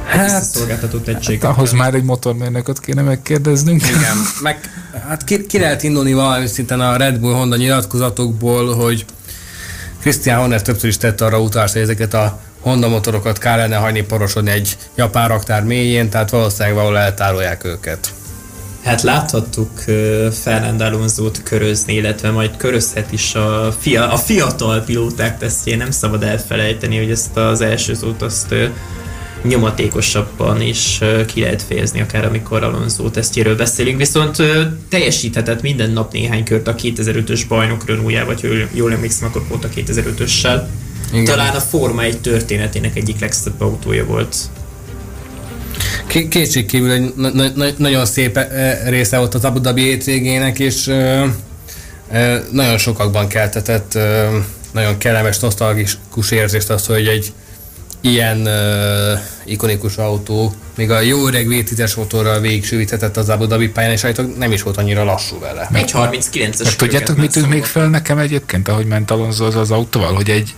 Hát, szolgáltatott egységek. Hát ahhoz már egy motormérnököt kéne megkérdeznünk. Igen, meg hát ki, ki lehet indulni valami szinten a Red Bull Honda nyilatkozatokból, hogy Christian Horner többször is tette arra utalást, hogy ezeket a Honda motorokat kell lenne hagyni porosodni egy japán raktár mélyén, tehát valószínűleg valahol eltárolják őket. Hát láthattuk uh, Fernando Alonso-t körözni, illetve majd körözhet is a, fia, a fiatal pilóták tesztjén. Nem szabad elfelejteni, hogy ezt az első szót azt uh, nyomatékosabban is ki lehet fejezni, akár amikor Alonso tesztjéről beszélünk, viszont teljesíthetett minden nap néhány kört a 2005-ös bajnok Renault-jával, vagy jól emlékszem, akkor volt a 2005-össel. Igen. Talán a Forma egy történetének egyik legszebb autója volt. Kétségkívül egy na- na- nagyon szép része volt az Abu Dhabi hétvégének, és ö, ö, nagyon sokakban keltetett ö, nagyon kellemes, nosztalgikus érzést az, hogy egy ilyen uh, ikonikus autó, még a jó öreg V10-es motorral végig sűvíthetett az Abu Dhabi pályán, és állítólag nem is volt annyira lassú vele. Egy 39-es Tudjátok, mit tűnt még fel nekem egyébként, ahogy ment Alonso az, az autóval, hogy egy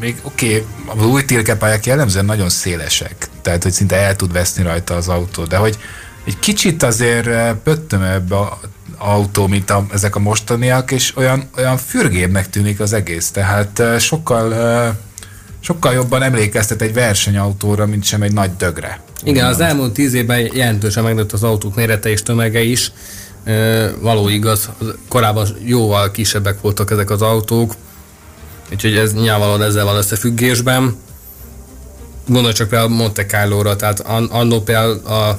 még oké, okay, az új tilkepályák jellemzően nagyon szélesek, tehát hogy szinte el tud veszni rajta az autó, de hogy egy kicsit azért pöttömebb a autó, mint a, ezek a mostaniak, és olyan, olyan fürgébbnek tűnik az egész, tehát sokkal sokkal jobban emlékeztet egy versenyautóra, mint sem egy nagy dögre. Igen, az elmúlt tíz évben jelentősen megnőtt az autók mérete és tömege is. E, való igaz, korábban jóval kisebbek voltak ezek az autók, úgyhogy ez nyilvánvalóan ezzel van összefüggésben. Gondolj csak például Monte Carlo-ra, tehát annó például a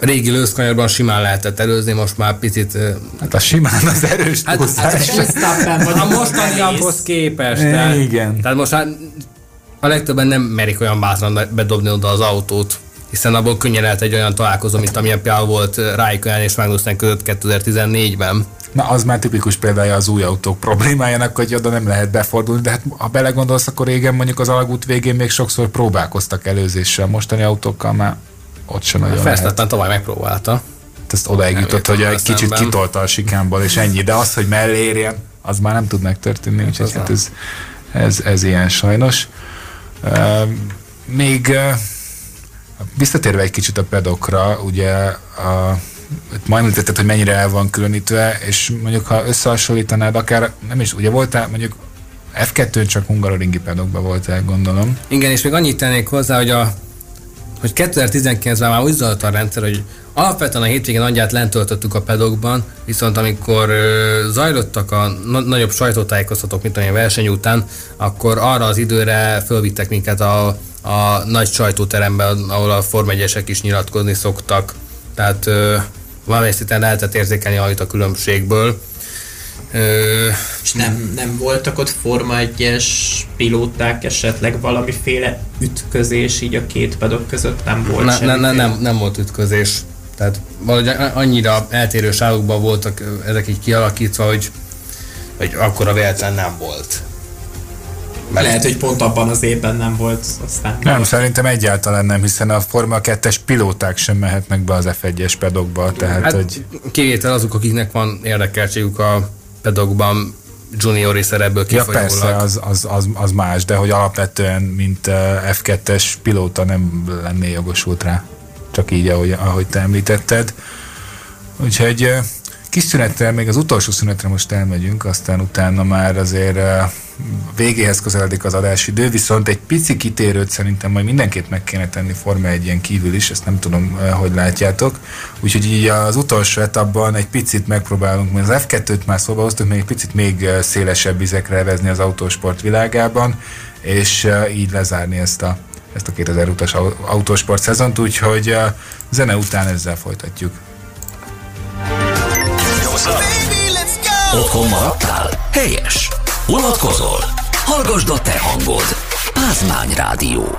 régi lőszkanyarban simán lehetett előzni, most már picit... Hát a simán az erős hát, hát a mostaniakhoz képest. Tehát, igen. Tehát most már a legtöbben nem merik olyan bátran bedobni oda az autót, hiszen abból könnyen lehet egy olyan találkozó, mint amilyen például volt Raikkonen és Magnussen között 2014-ben. Na, az már tipikus példája az új autók problémájának, hogy oda nem lehet befordulni, de hát ha belegondolsz, akkor régen mondjuk az alagút végén még sokszor próbálkoztak előzéssel, mostani autókkal már ott sem nagyon Fersztappen tavaly megpróbálta. Hát ezt odaig jutott, hogy egy kicsit szemben. kitolta a sikámból, és ennyi, de az, hogy mellé érjen, az már nem tud megtörténni, úgyhogy hát ez, ez, ez ilyen sajnos. Még visszatérve egy kicsit a pedokra, ugye a, majd említetted, hogy mennyire el van különítve, és mondjuk ha összehasonlítanád, akár nem is, ugye voltál mondjuk F2-n csak hungaroringi pedokban voltál, gondolom. Igen, és még annyit tennék hozzá, hogy a hogy 2019-ben már úgy zajlott a rendszer, hogy alapvetően a hétvégén nagyját lent töltöttük a pedokban, viszont amikor ö, zajlottak a na- nagyobb sajtótájékoztatók, mint a verseny után, akkor arra az időre fölvittek minket a, a nagy sajtóterembe, ahol a Form is nyilatkozni szoktak. Tehát ö, valamelyik szinten lehetett érzékelni a különbségből. Ö, és nem, nem voltak ott Forma 1-es pilóták, esetleg valamiféle ütközés így a két pedok között nem volt ne, ne, ne, nem, nem volt ütközés. Tehát valahogy annyira eltérő sávokban voltak ezek így kialakítva, hogy, hogy akkor a véletlen nem volt. Mert lehet, hogy pont abban az évben nem volt, aztán... Nem, volt. szerintem egyáltalán nem, hiszen a Forma 2-es pilóták sem mehetnek be az F1-es pedokba, tehát hát, hogy... Kivétel azok, akiknek van érdekeltségük a pedokban juniori szerepből kifolyólag. Ja persze, az, az, az, az más, de hogy alapvetően, mint F2-es pilóta nem lenné jogosult rá. Csak így, ahogy, ahogy te említetted. Úgyhogy kis szünettel, még az utolsó szünetre most elmegyünk, aztán utána már azért végéhez közeledik az adásidő, viszont egy pici kitérőt szerintem majd mindenképp meg kéne tenni Forma egy ilyen kívül is, ezt nem tudom, hogy látjátok. Úgyhogy így az utolsó etapban egy picit megpróbálunk, mert az F2-t már szóba hoztuk, még egy picit még szélesebb vizekre vezni az autósport világában, és így lezárni ezt a ezt a 2000 utas autósport szezont, úgyhogy zene után ezzel folytatjuk. Otthon maradtál? Helyes! Unatkozol? Hallgasd a te hangod! Pázmány Rádió.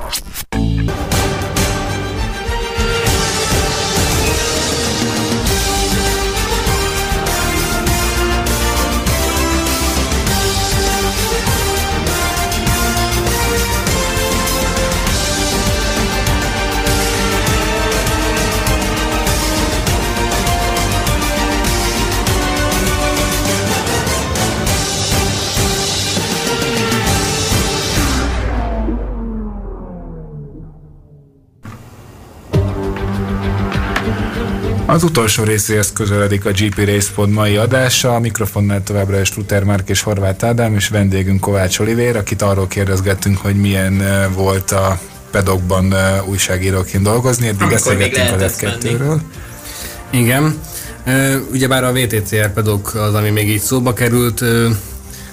Az utolsó részéhez közeledik a GP Racepod mai adása. A mikrofonnál továbbra is Luther Márk és Horváth Ádám, és vendégünk Kovács Olivér, akit arról kérdezgettünk, hogy milyen volt a pedokban újságíróként dolgozni. Eddig beszélgettünk a F2-ről. Igen. Ugyebár a VTCR pedok az, ami még így szóba került,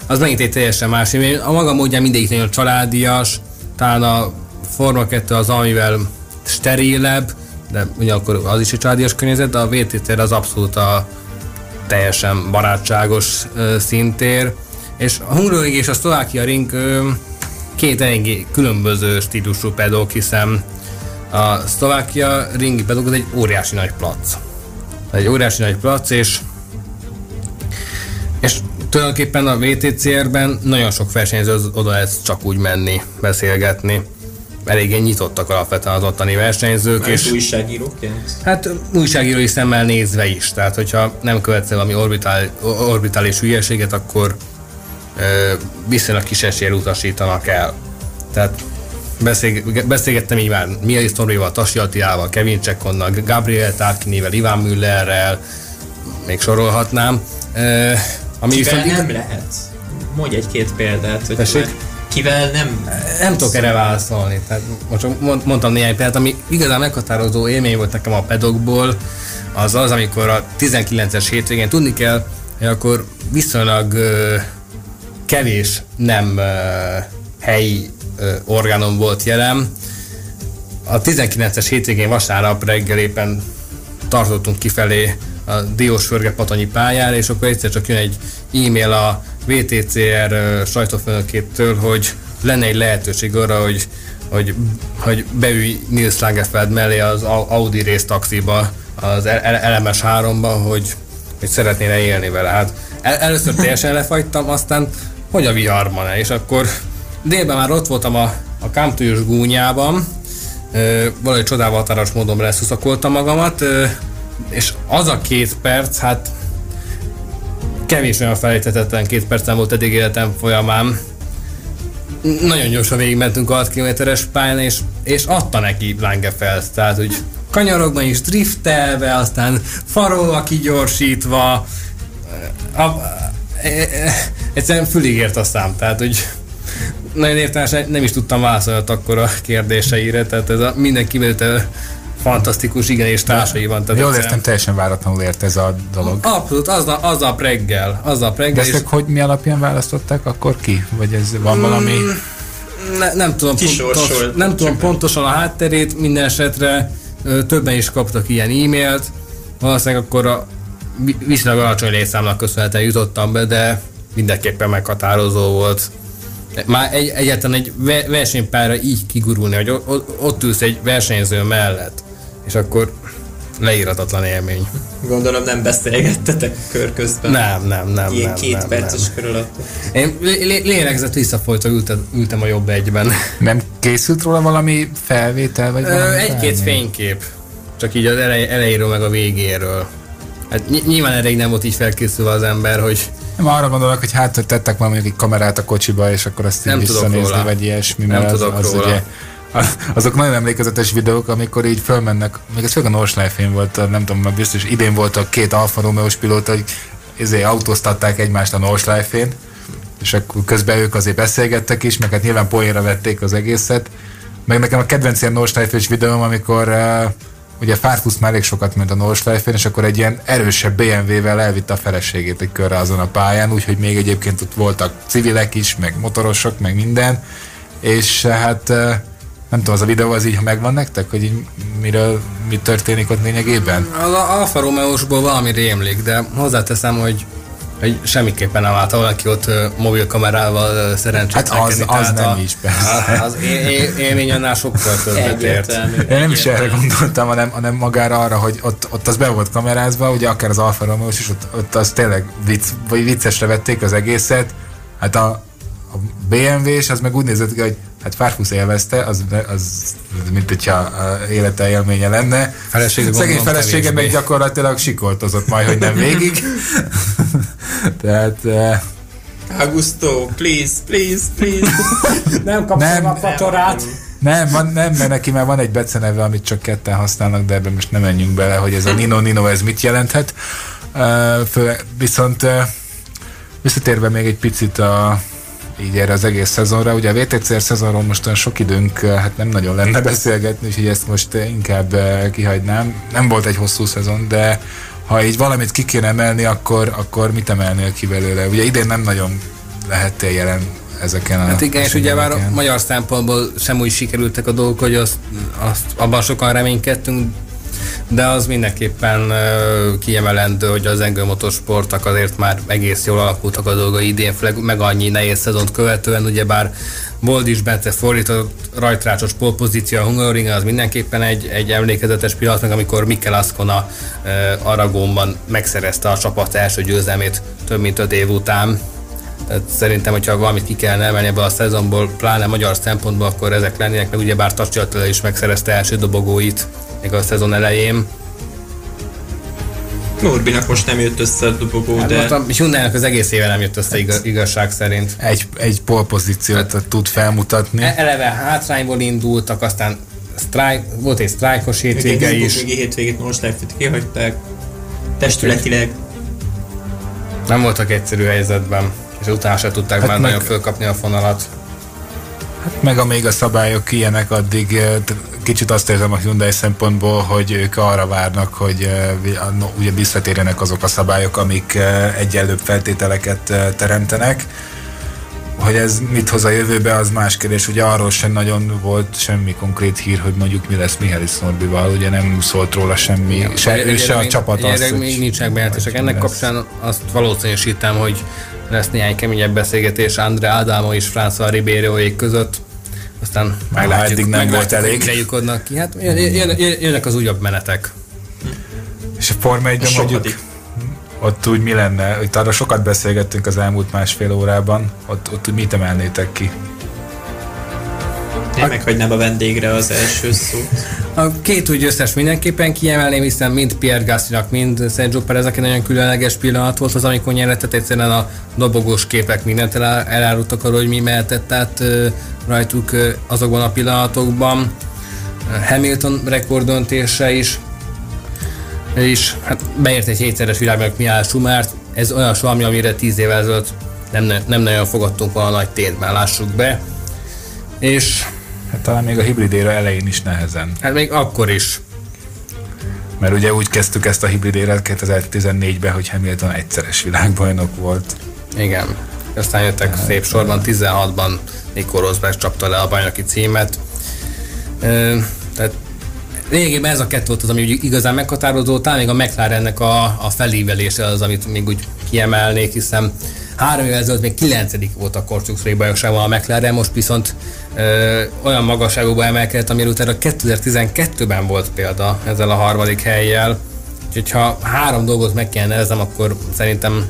az megint egy teljesen más. A maga módján mindegyik nagyon családias, talán a Forma 2 az, amivel sterilebb, de ugyanakkor az is egy családias környezet, de a VTT az abszolút a teljesen barátságos szintér. És a Hungaroring és a Szlovákia Ring két eléggé különböző stílusú pedok, hiszen a Szlovákia ringi pedok az egy óriási nagy plac. Egy óriási nagy plac, és és tulajdonképpen a VTCR-ben nagyon sok versenyző oda lehet csak úgy menni, beszélgetni. Eléggé nyitottak alapvetően az ottani versenyzők. Már és újságíróként? Hát újságírói szemmel nézve is. Tehát, hogyha nem követsz valami orbitál, orbitális hülyeséget, akkor ö, viszonylag kis esélye utasítanak el. Tehát beszélgettem így már Mia Sztorival, Tasi Attilával, Kevin Csekonnal, Gabriel Tarkinivel, Iván Müllerrel, még sorolhatnám. Ö, ami Kivel viszont nem lehet? Mondj egy-két példát, hogy Tessék? Kivel nem... Nem tudok erre válaszolni. Tehát most mondtam néhány példát, ami igazán meghatározó élmény volt nekem a pedokból, az az, amikor a 19-es hétvégén tudni kell, hogy akkor viszonylag kevés nem helyi ö, orgánom volt jelen. A 19-es hétvégén vasárnap reggel éppen tartottunk kifelé a Diós Förge Patonyi pályára, és akkor egyszer csak jön egy e-mail a VTCR sajtófőnökétől, hogy lenne egy lehetőség arra, hogy, hogy, hogy beülj Nils Langefeld mellé az Audi résztaxiba, az LMS 3-ba, hogy, hogy szeretnéne élni vele. Hát el, először teljesen lefagytam, aztán hogy a viharban és akkor délben már ott voltam a, a Kámtős gúnyában, valahogy csodával határos módon leszuszakoltam magamat, és az a két perc, hát kevés olyan felejthetetlen két percen volt eddig életem folyamán. Nagyon gyorsan végigmentünk a 6 kilométeres pályán, és, és adta neki Langefeld, tehát hogy kanyarokban is driftelve, aztán farolva kigyorsítva, a, a, a, a, egyszerűen fülig ért a szám, tehát hogy nagyon értelmesen nem is tudtam válaszolni akkor a kérdéseire, tehát ez a minden kivétel fantasztikus, igen, és társai van. Tehát Jól értem, teljesen váratlanul ért ez a dolog. Abszolút, az a, az a reggel. Az a reggel. De és... hogy mi alapján választották akkor ki? Vagy ez van valami... Mm, ne, nem tudom, pontos, nem tudom pontosan a hátterét, minden esetre többen is kaptak ilyen e-mailt. Valószínűleg akkor a viszonylag alacsony létszámnak köszönhetően jutottam be, de mindenképpen meghatározó volt. Már egy, egyáltalán egy versenypára így kigurulni, hogy ott ülsz egy versenyző mellett, és akkor leíratatlan élmény. Gondolom nem beszélgettetek kör közben. Nem, nem, nem. Ilyen nem, két nem, perces nem. kör alatt. Én lé- lélegzett visszafolytva ültem, ültem a jobb egyben. Nem készült róla valami felvétel? Vagy valami Egy-két fénykép. Csak így az elej, elejéről meg a végéről. Hát nyilván elég nem volt így felkészülve az ember, hogy nem arra gondolok, hogy hát tettek valami egy kamerát a kocsiba, és akkor azt nem így visszanézni, vagy ilyesmi, mert nem az, az, az ugye, azok nagyon emlékezetes videók, amikor így fölmennek, még ez főleg a Norslife-én volt, nem tudom, biztos idén voltak két Alfa Romeo-s pilóta, hogy ezért autóztatták egymást a Norslife-én, és akkor közben ők azért beszélgettek is, meg hát nyilván poénra vették az egészet. Meg nekem a kedvenc ilyen Norslife-es videóm, amikor uh, ugye Farfus már elég sokat ment a Nordschleifen, és akkor egy ilyen erősebb BMW-vel elvitte a feleségét egy körre azon a pályán, úgyhogy még egyébként ott voltak civilek is, meg motorosok, meg minden, és hát nem tudom, az a videó az így, ha megvan nektek, hogy így miről, mi történik ott lényegében? Az Alfa Romeo-sból valami rémlik, de hozzáteszem, hogy hogy semmiképpen nem állt valaki ott mobilkamerával szerencsét Hát az, az nem a, is, persze. Az élmény annál sokkal többet ért. Én nem is erre gondoltam, hanem, hanem magára arra, hogy ott, ott az be volt kamerázva, ugye akár az Alfa Romeo is, ott, ott az tényleg vicc, vagy viccesre vették az egészet. Hát a, a BMW-s az meg úgy nézett ki, hogy hát Farfus élvezte, az, az mint hogyha élete élménye lenne. Felesége Szegény felesége meg gyakorlatilag sikoltozott majd, hogy nem végig. Tehát... Uh, Augusto, please, please, please. nem kapsz nem, a fatorát. Nem, van, nem, mert neki már van egy beceneve, amit csak ketten használnak, de ebben most nem menjünk bele, hogy ez a Nino Nino, ez mit jelenthet. Uh, fő, viszont uh, visszatérve még egy picit a, így erre az egész szezonra. Ugye a VTCR szezonról most olyan sok időnk hát nem nagyon lenne beszélgetni, úgyhogy ezt most inkább kihagynám. Nem volt egy hosszú szezon, de ha így valamit ki kéne emelni, akkor, akkor mit emelnél ki belőle? Ugye idén nem nagyon lehettél jelen ezeken a Hát igen, és ugye már magyar szempontból sem úgy sikerültek a dolgok, hogy azt, azt abban sokan reménykedtünk, de az mindenképpen kiemelendő, hogy az Engő motorsportak azért már egész jól alakultak a dolgai idén, főleg meg annyi nehéz szezont követően, ugyebár Boldis Bence fordított rajtrácsos polpozíció a Hungaroringen, az mindenképpen egy, egy emlékezetes pillanat, meg amikor Mikkel Ascona uh, Aragonban megszerezte a csapat első győzelmét több mint öt év után. Tehát szerintem, hogyha valamit ki kellene emelni ebből a szezonból, pláne magyar szempontból, akkor ezek lennének, meg ugyebár Tacsi is megszerezte első dobogóit még a szezon elején. Norbinak most nem jött össze a dobogó, hát de... a hyundai az egész éve nem jött össze igaz, igazság szerint. Egy, egy polpozíciót hát, tud felmutatni. E- eleve hátrányból indultak, aztán sztrájk, volt egy sztrájkos hétvége is. Még hétvégét most lehet kihagyták. Testületileg. Nem voltak egyszerű helyzetben, és utána se tudták hát már meg... nagyon fölkapni a fonalat. Hát meg amíg a szabályok ilyenek, addig kicsit azt érzem a Hyundai szempontból, hogy ők arra várnak, hogy eh, ugye visszatérjenek azok a szabályok, amik egyenlőbb feltételeket teremtenek. Hogy ez mit hoz a jövőbe, az más kérdés. Ugye arról sem nagyon volt semmi konkrét hír, hogy mondjuk mi lesz Mihály Norbival, ugye nem szólt róla semmi, Igen, se, ő se a csapat az, hogy... még nincsenek bejelentések. Ennek kapcsán azt valószínűsítem, hogy lesz néhány keményebb beszélgetés André Adamo és François Ribeiro között, aztán meglátjuk, eddig nem volt elég. Jönnek ki. Hát jön, jön, jönnek az újabb menetek. És a Forma 1 mondjuk ott úgy mi lenne, itt arra sokat beszélgettünk az elmúlt másfél órában, ott, ott úgy mit emelnétek ki? Én meghagynám a vendégre az első szót. A két úgy összes mindenképpen kiemelném, hiszen mind Pierre Gassinak, mind Sergio Perez, aki nagyon különleges pillanat volt az, amikor nyerett, egyszerűen a dobogós képek mindent elárultak arról, hogy mi mehetett át rajtuk azokban a pillanatokban. Hamilton rekordöntése is, és hát beért egy hétszeres világban Mihály Schumárt, ez olyan valami, amire tíz évvel ezelőtt nem, nem nagyon fogadtunk volna nagy tétben, lássuk be. És Hát talán még a hibridéra elején is nehezen. Hát még akkor is. Mert ugye úgy kezdtük ezt a hibridéret 2014-ben, hogy Hamilton egyszeres világbajnok volt. Igen. Aztán jöttek hát, szép sorban, 16-ban Nico Rosberg csapta le a bajnoki címet. tehát lényegében ez a kettő volt az, ami igazán meghatározó, talán még a McLarennek a, a felívelése az, amit még úgy kiemelnék, hiszen Három évvel ezelőtt még kilencedik volt a konstrukciói bajnokságban a McLaren, most viszont ö, olyan magasságokba emelkedett, amire utána 2012-ben volt példa ezzel a harmadik helyjel. Úgyhogy ha három dolgot meg kell neveznem, akkor szerintem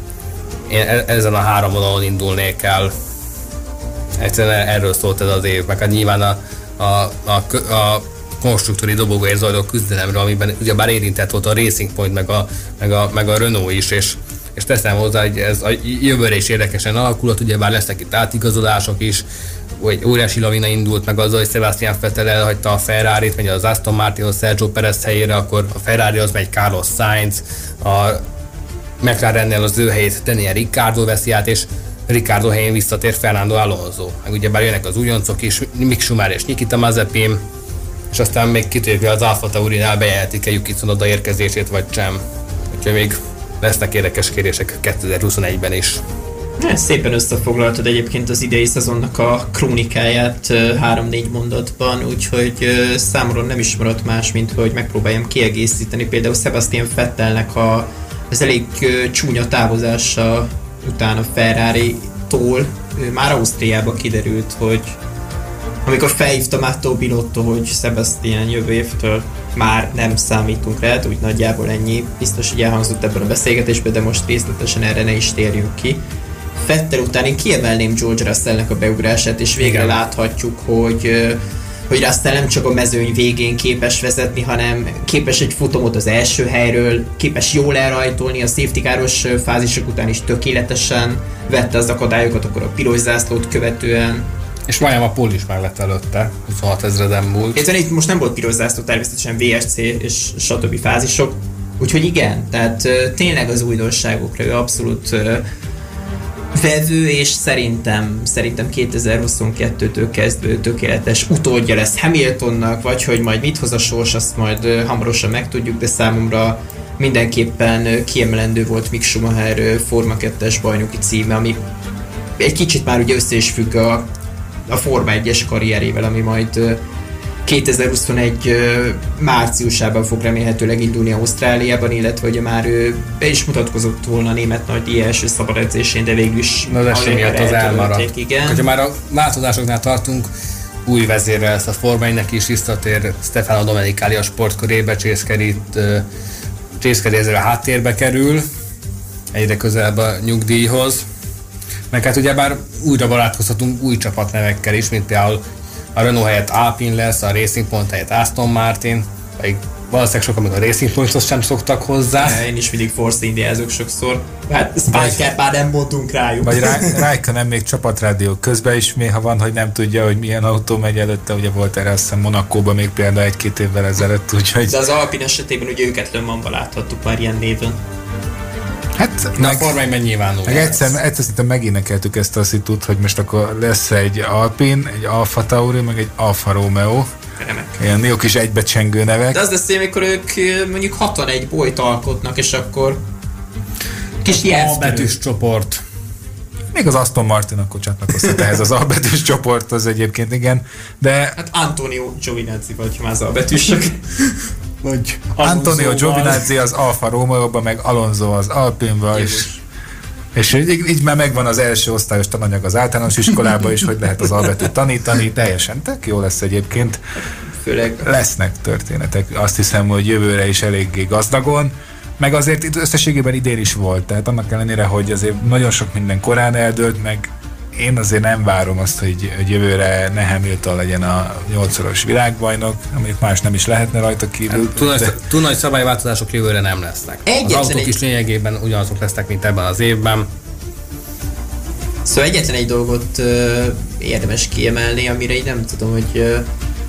én e-, ezen a három vonalon indulnék el. Egyszerűen erről szólt ez az év, meg hát nyilván a, a, a, a konstruktúri dobogóért zajló küzdelemről, amiben ugyebár érintett volt a Racing Point, meg a, meg a, meg a Renault is, és és teszem hozzá, hogy ez a jövőre is érdekesen alakulhat, ugye bár lesznek itt átigazolások is, hogy óriási lavina indult meg azzal, hogy Sebastian Vettel elhagyta a Ferrari-t, megy az Aston Martinhoz Sergio Perez helyére, akkor a Ferrari az megy Carlos Sainz, a McLarennel az ő helyét Daniel Ricciardo veszi át, és Ricardo helyén visszatér Fernando Alonso. Meg ugye bár jönnek az újoncok is, Mick Schumacher és Nikita Mazepin, és aztán még kitérjük, az Alfa Taurinál bejelentik-e Yuki Tsunoda érkezését, vagy sem. Úgyhogy még lesznek érdekes kérések 2021-ben is. Ez szépen összefoglaltad egyébként az idei szezonnak a krónikáját 3-4 mondatban, úgyhogy számomra nem is maradt más, mint hogy megpróbáljam kiegészíteni például Sebastian Fettelnek a, az elég csúnya távozása után a Ferrari-tól. Már Ausztriában kiderült, hogy amikor felhívta Matteo Binotto, hogy Sebastian jövő évtől már nem számítunk rá, úgy nagyjából ennyi. Biztos, hogy elhangzott ebben a beszélgetésben, de most részletesen erre ne is térjünk ki. Fettel után én kiemelném George Russellnek a beugrását, és végre Igen. láthatjuk, hogy hogy Russell nem csak a mezőny végén képes vezetni, hanem képes egy futamot az első helyről, képes jól elrajtolni, a safety káros fázisok után is tökéletesen vette az akadályokat, akkor a piros zászlót követően és vajon a pól is már lett előtte, 26 ezreden múlt. Érten itt most nem volt piros zászló, természetesen VSC és stb. fázisok, úgyhogy igen, tehát tényleg az újdonságokra ő abszolút vevő, és szerintem, szerintem 2022-től kezdve tökéletes utódja lesz Hamiltonnak, vagy hogy majd mit hoz a sors, azt majd hamarosan megtudjuk, de számomra mindenképpen kiemelendő volt Mick Schumacher Forma 2-es bajnoki címe, ami egy kicsit már ugye össze is függ a, a Forma 1-es karrierével, ami majd 2021 márciusában fog remélhetőleg indulni Ausztráliában, illetve ugye már ő be is mutatkozott volna a német nagy első szabad edzésén, de végül is az esély miatt az elmaradt. Igen. Ha már a változásoknál tartunk, új vezérrel lesz a Forma is visszatér Stefano Domenicali a sportkörébe, Csészkerit, Csészkeri ezzel a háttérbe kerül, egyre közelebb a nyugdíjhoz. Meg hát ugye bár újra barátkozhatunk új csapatnevekkel is, mint például a Renault helyett Alpine lesz, a Racing Point helyett Aston Martin, vagy valószínűleg sokan még a Racing Pointhoz sem szoktak hozzá. Én is mindig Force Indiázok sokszor. Hát Spiker már nem mondtunk rájuk. Vagy Rájka nem még csapatrádió közben is, még ha van, hogy nem tudja, hogy milyen autó megy előtte, ugye volt erre azt hiszem Monakóban még például egy-két évvel ezelőtt, úgyhogy... De az Alpine esetében ugye őket Lömmanban láthattuk már ilyen néven. Hát, Na, meg, a Forma nyilvánul. Meg egyszer, egyszer szinte megénekeltük ezt a szitut, hogy most akkor lesz egy Alpin, egy Alfa Tauri, meg egy Alfa Romeo. Remek. Ilyen jók is egybecsengő nevek. De az lesz, amikor ők mondjuk 61 bolyt alkotnak, és akkor kis betűs csoport. Még az Aston Martin akkor csatlakozhat ehhez az albetűs csoporthoz egyébként, igen. De... Hát Antonio Giovinazzi vagy már az albetűsök. Vagy Antonio Giovinazzi az Alfa romeo meg Alonso az Alpinba, és és így, így már megvan az első osztályos tananyag az általános iskolában is, hogy lehet az albetűt tanítani, teljesen tök jó lesz egyébként. Főleg lesznek történetek, azt hiszem, hogy jövőre is eléggé gazdagon, meg azért itt összességében idén is volt, tehát annak ellenére, hogy azért nagyon sok minden korán eldőlt, meg én azért nem várom azt, hogy, hogy jövőre ne Hamilton legyen a nyolcszoros világbajnok, amit más nem is lehetne rajta kívül. Hát, túl, de... túl nagy szabályváltozások jövőre nem lesznek. Egyetlen az autók egy... is lényegében ugyanazok lesznek, mint ebben az évben. Szóval egyetlen egy dolgot uh, érdemes kiemelni, amire így nem tudom, hogy uh,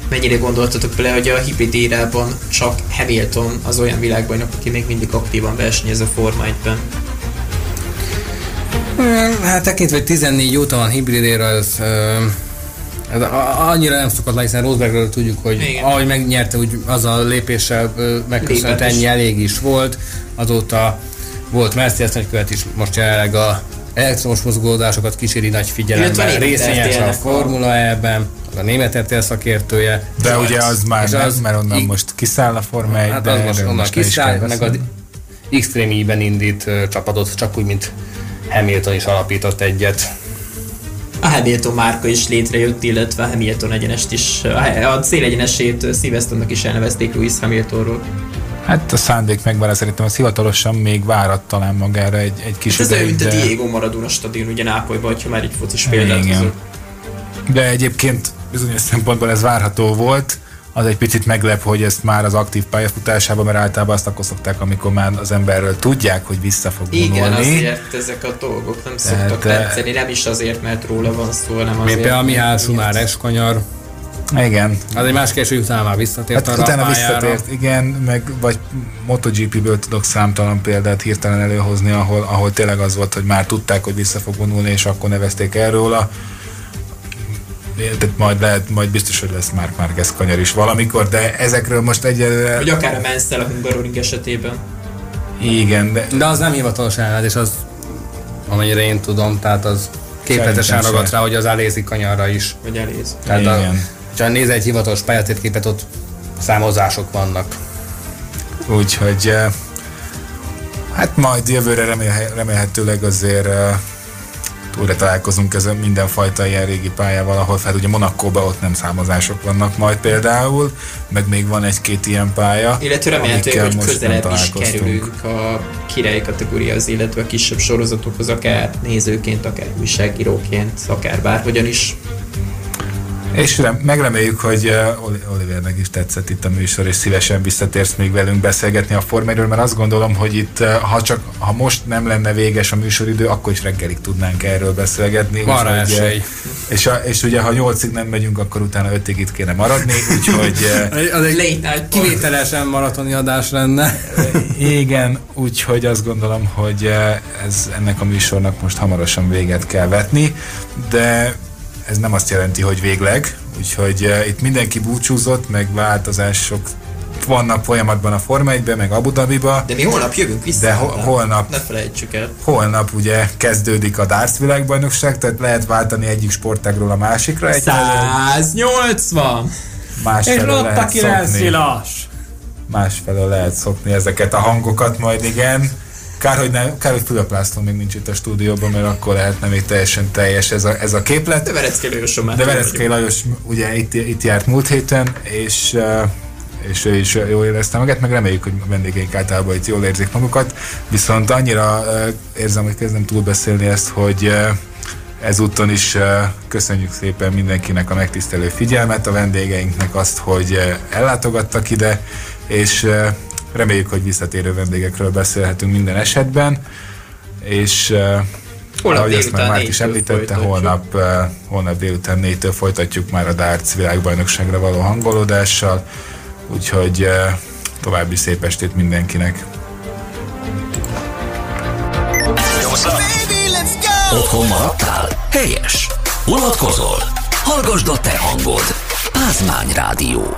mennyire gondoltatok bele, hogy a hibrid érában csak Hamilton az olyan világbajnok, aki még mindig aktívan versenyez a Forma 1-ben. Hát tekintve, hogy 14 óta van hibridére, ez, ez annyira nem szokott le, hiszen Rosbergről tudjuk, hogy Igen. ahogy megnyerte, úgy az a lépéssel megköszönt ennyi elég is volt. Azóta volt Mercedes nagykövet is, most jelenleg a elektromos mozgódásokat kíséri nagy figyelemmel, részvényes a Formula E-ben, a német RTL szakértője. De ugye az már nem, az, mert onnan ig- most kiszáll a Forma 1 Hát az most onnan kiszáll, meg az Xtreme-ben indít csapatot, csak úgy, mint Hamilton is alapított egyet. A Hamilton márka is létrejött, illetve a Hamilton egyenest is, a célegyenesét Silverstone-nak is elnevezték Lewis Hamiltonról. Hát a szándék megvan, szerintem az hivatalosan még várat talán magára egy, egy kis hát ez ideig, de... Diego Maradona stadion ugye Nápolyban, ha már egy focis példát Igen. De egyébként bizonyos szempontból ez várható volt, az egy picit meglep, hogy ezt már az aktív pályafutásában, mert általában azt akkor szokták, amikor már az emberről tudják, hogy vissza fog vonulni. Igen, azért ezek a dolgok nem szoktak tetszeni, nem is azért, mert róla van szó, hanem azért. Például Mihály Sumár kanyar. Igen. Az egy más kérdés, hogy utána már visszatért hát, utána a visszatért, igen, meg vagy MotoGP-ből tudok számtalan példát hirtelen előhozni, ahol, ahol tényleg az volt, hogy már tudták, hogy vissza fog vonulni, és akkor nevezték erről a tehát majd lehet, majd biztos, hogy lesz Mark Marquez kanyar is valamikor, de ezekről most egyelőre... Vagy akár a Mansell a Hungaroring esetében. Igen, de... De az nem hivatalos és az amennyire én tudom, tehát az képletesen ragadt rá, hogy az elézik kanyarra is. Vagy eléz. Tehát Igen. A, ha néz egy hivatalos pályatétképet, ott számozások vannak. Úgyhogy eh, hát majd jövőre remélhetőleg azért eh, újra találkozunk ezen mindenfajta ilyen régi pályával, ahol fel ugye Monakóban ott nem számozások vannak majd például, meg még van egy-két ilyen pálya. Illetve remélhetőleg, hogy közelebb is kerülünk a király kategóriához, illetve a kisebb sorozatokhoz, akár nézőként, akár újságíróként, akár bárhogyan is. És rem, megreméljük, hogy uh, Olivernek is tetszett itt a műsor, és szívesen visszatérsz még velünk beszélgetni a formáról, mert azt gondolom, hogy itt, uh, ha csak ha most nem lenne véges a műsoridő, akkor is reggelig tudnánk erről beszélgetni. Van rá esély. És, a, és ugye, ha nyolcig nem megyünk, akkor utána ötig itt kéne maradni, úgyhogy... Uh, az egy kivételesen maratoni adás lenne. igen, úgyhogy azt gondolom, hogy ez ennek a műsornak most hamarosan véget kell vetni, de ez nem azt jelenti, hogy végleg, úgyhogy uh, itt mindenki búcsúzott, meg változások vannak folyamatban a Forma 1 meg Abu Dhabiba. De mi holnap jövünk vissza. De ho- holnap, ne felejtsük el. Holnap ugye kezdődik a darts világbajnokság, tehát lehet váltani egyik sportágról a másikra. Egy 180! Másfelől lehet szokni. Másfelől lehet szokni ezeket a hangokat majd, igen. Kár, hogy, nem, kár, hogy Fülöp László még nincs itt a stúdióban, mert akkor lehetne még teljesen teljes ez a, ez a képlet. De Vereckei Lajos már. De Vereckei Lajos ugye itt, itt járt múlt héten, és és ő is jól érezte magát, meg reméljük, hogy a vendégeink általában itt jól érzik magukat. Viszont annyira érzem, hogy kezdem túlbeszélni ezt, hogy ezúton is köszönjük szépen mindenkinek a megtisztelő figyelmet, a vendégeinknek azt, hogy ellátogattak ide, és reméljük, hogy visszatérő vendégekről beszélhetünk minden esetben, és holnap ahogy ezt már Márk is említette, holnap, holnap délután négytől folytatjuk már a darts világbajnokságra való hangolódással, úgyhogy további szép estét mindenkinek! Otthon maradtál? Helyes! Unatkozol? Hallgasd a te hangod! Pázmány Rádió.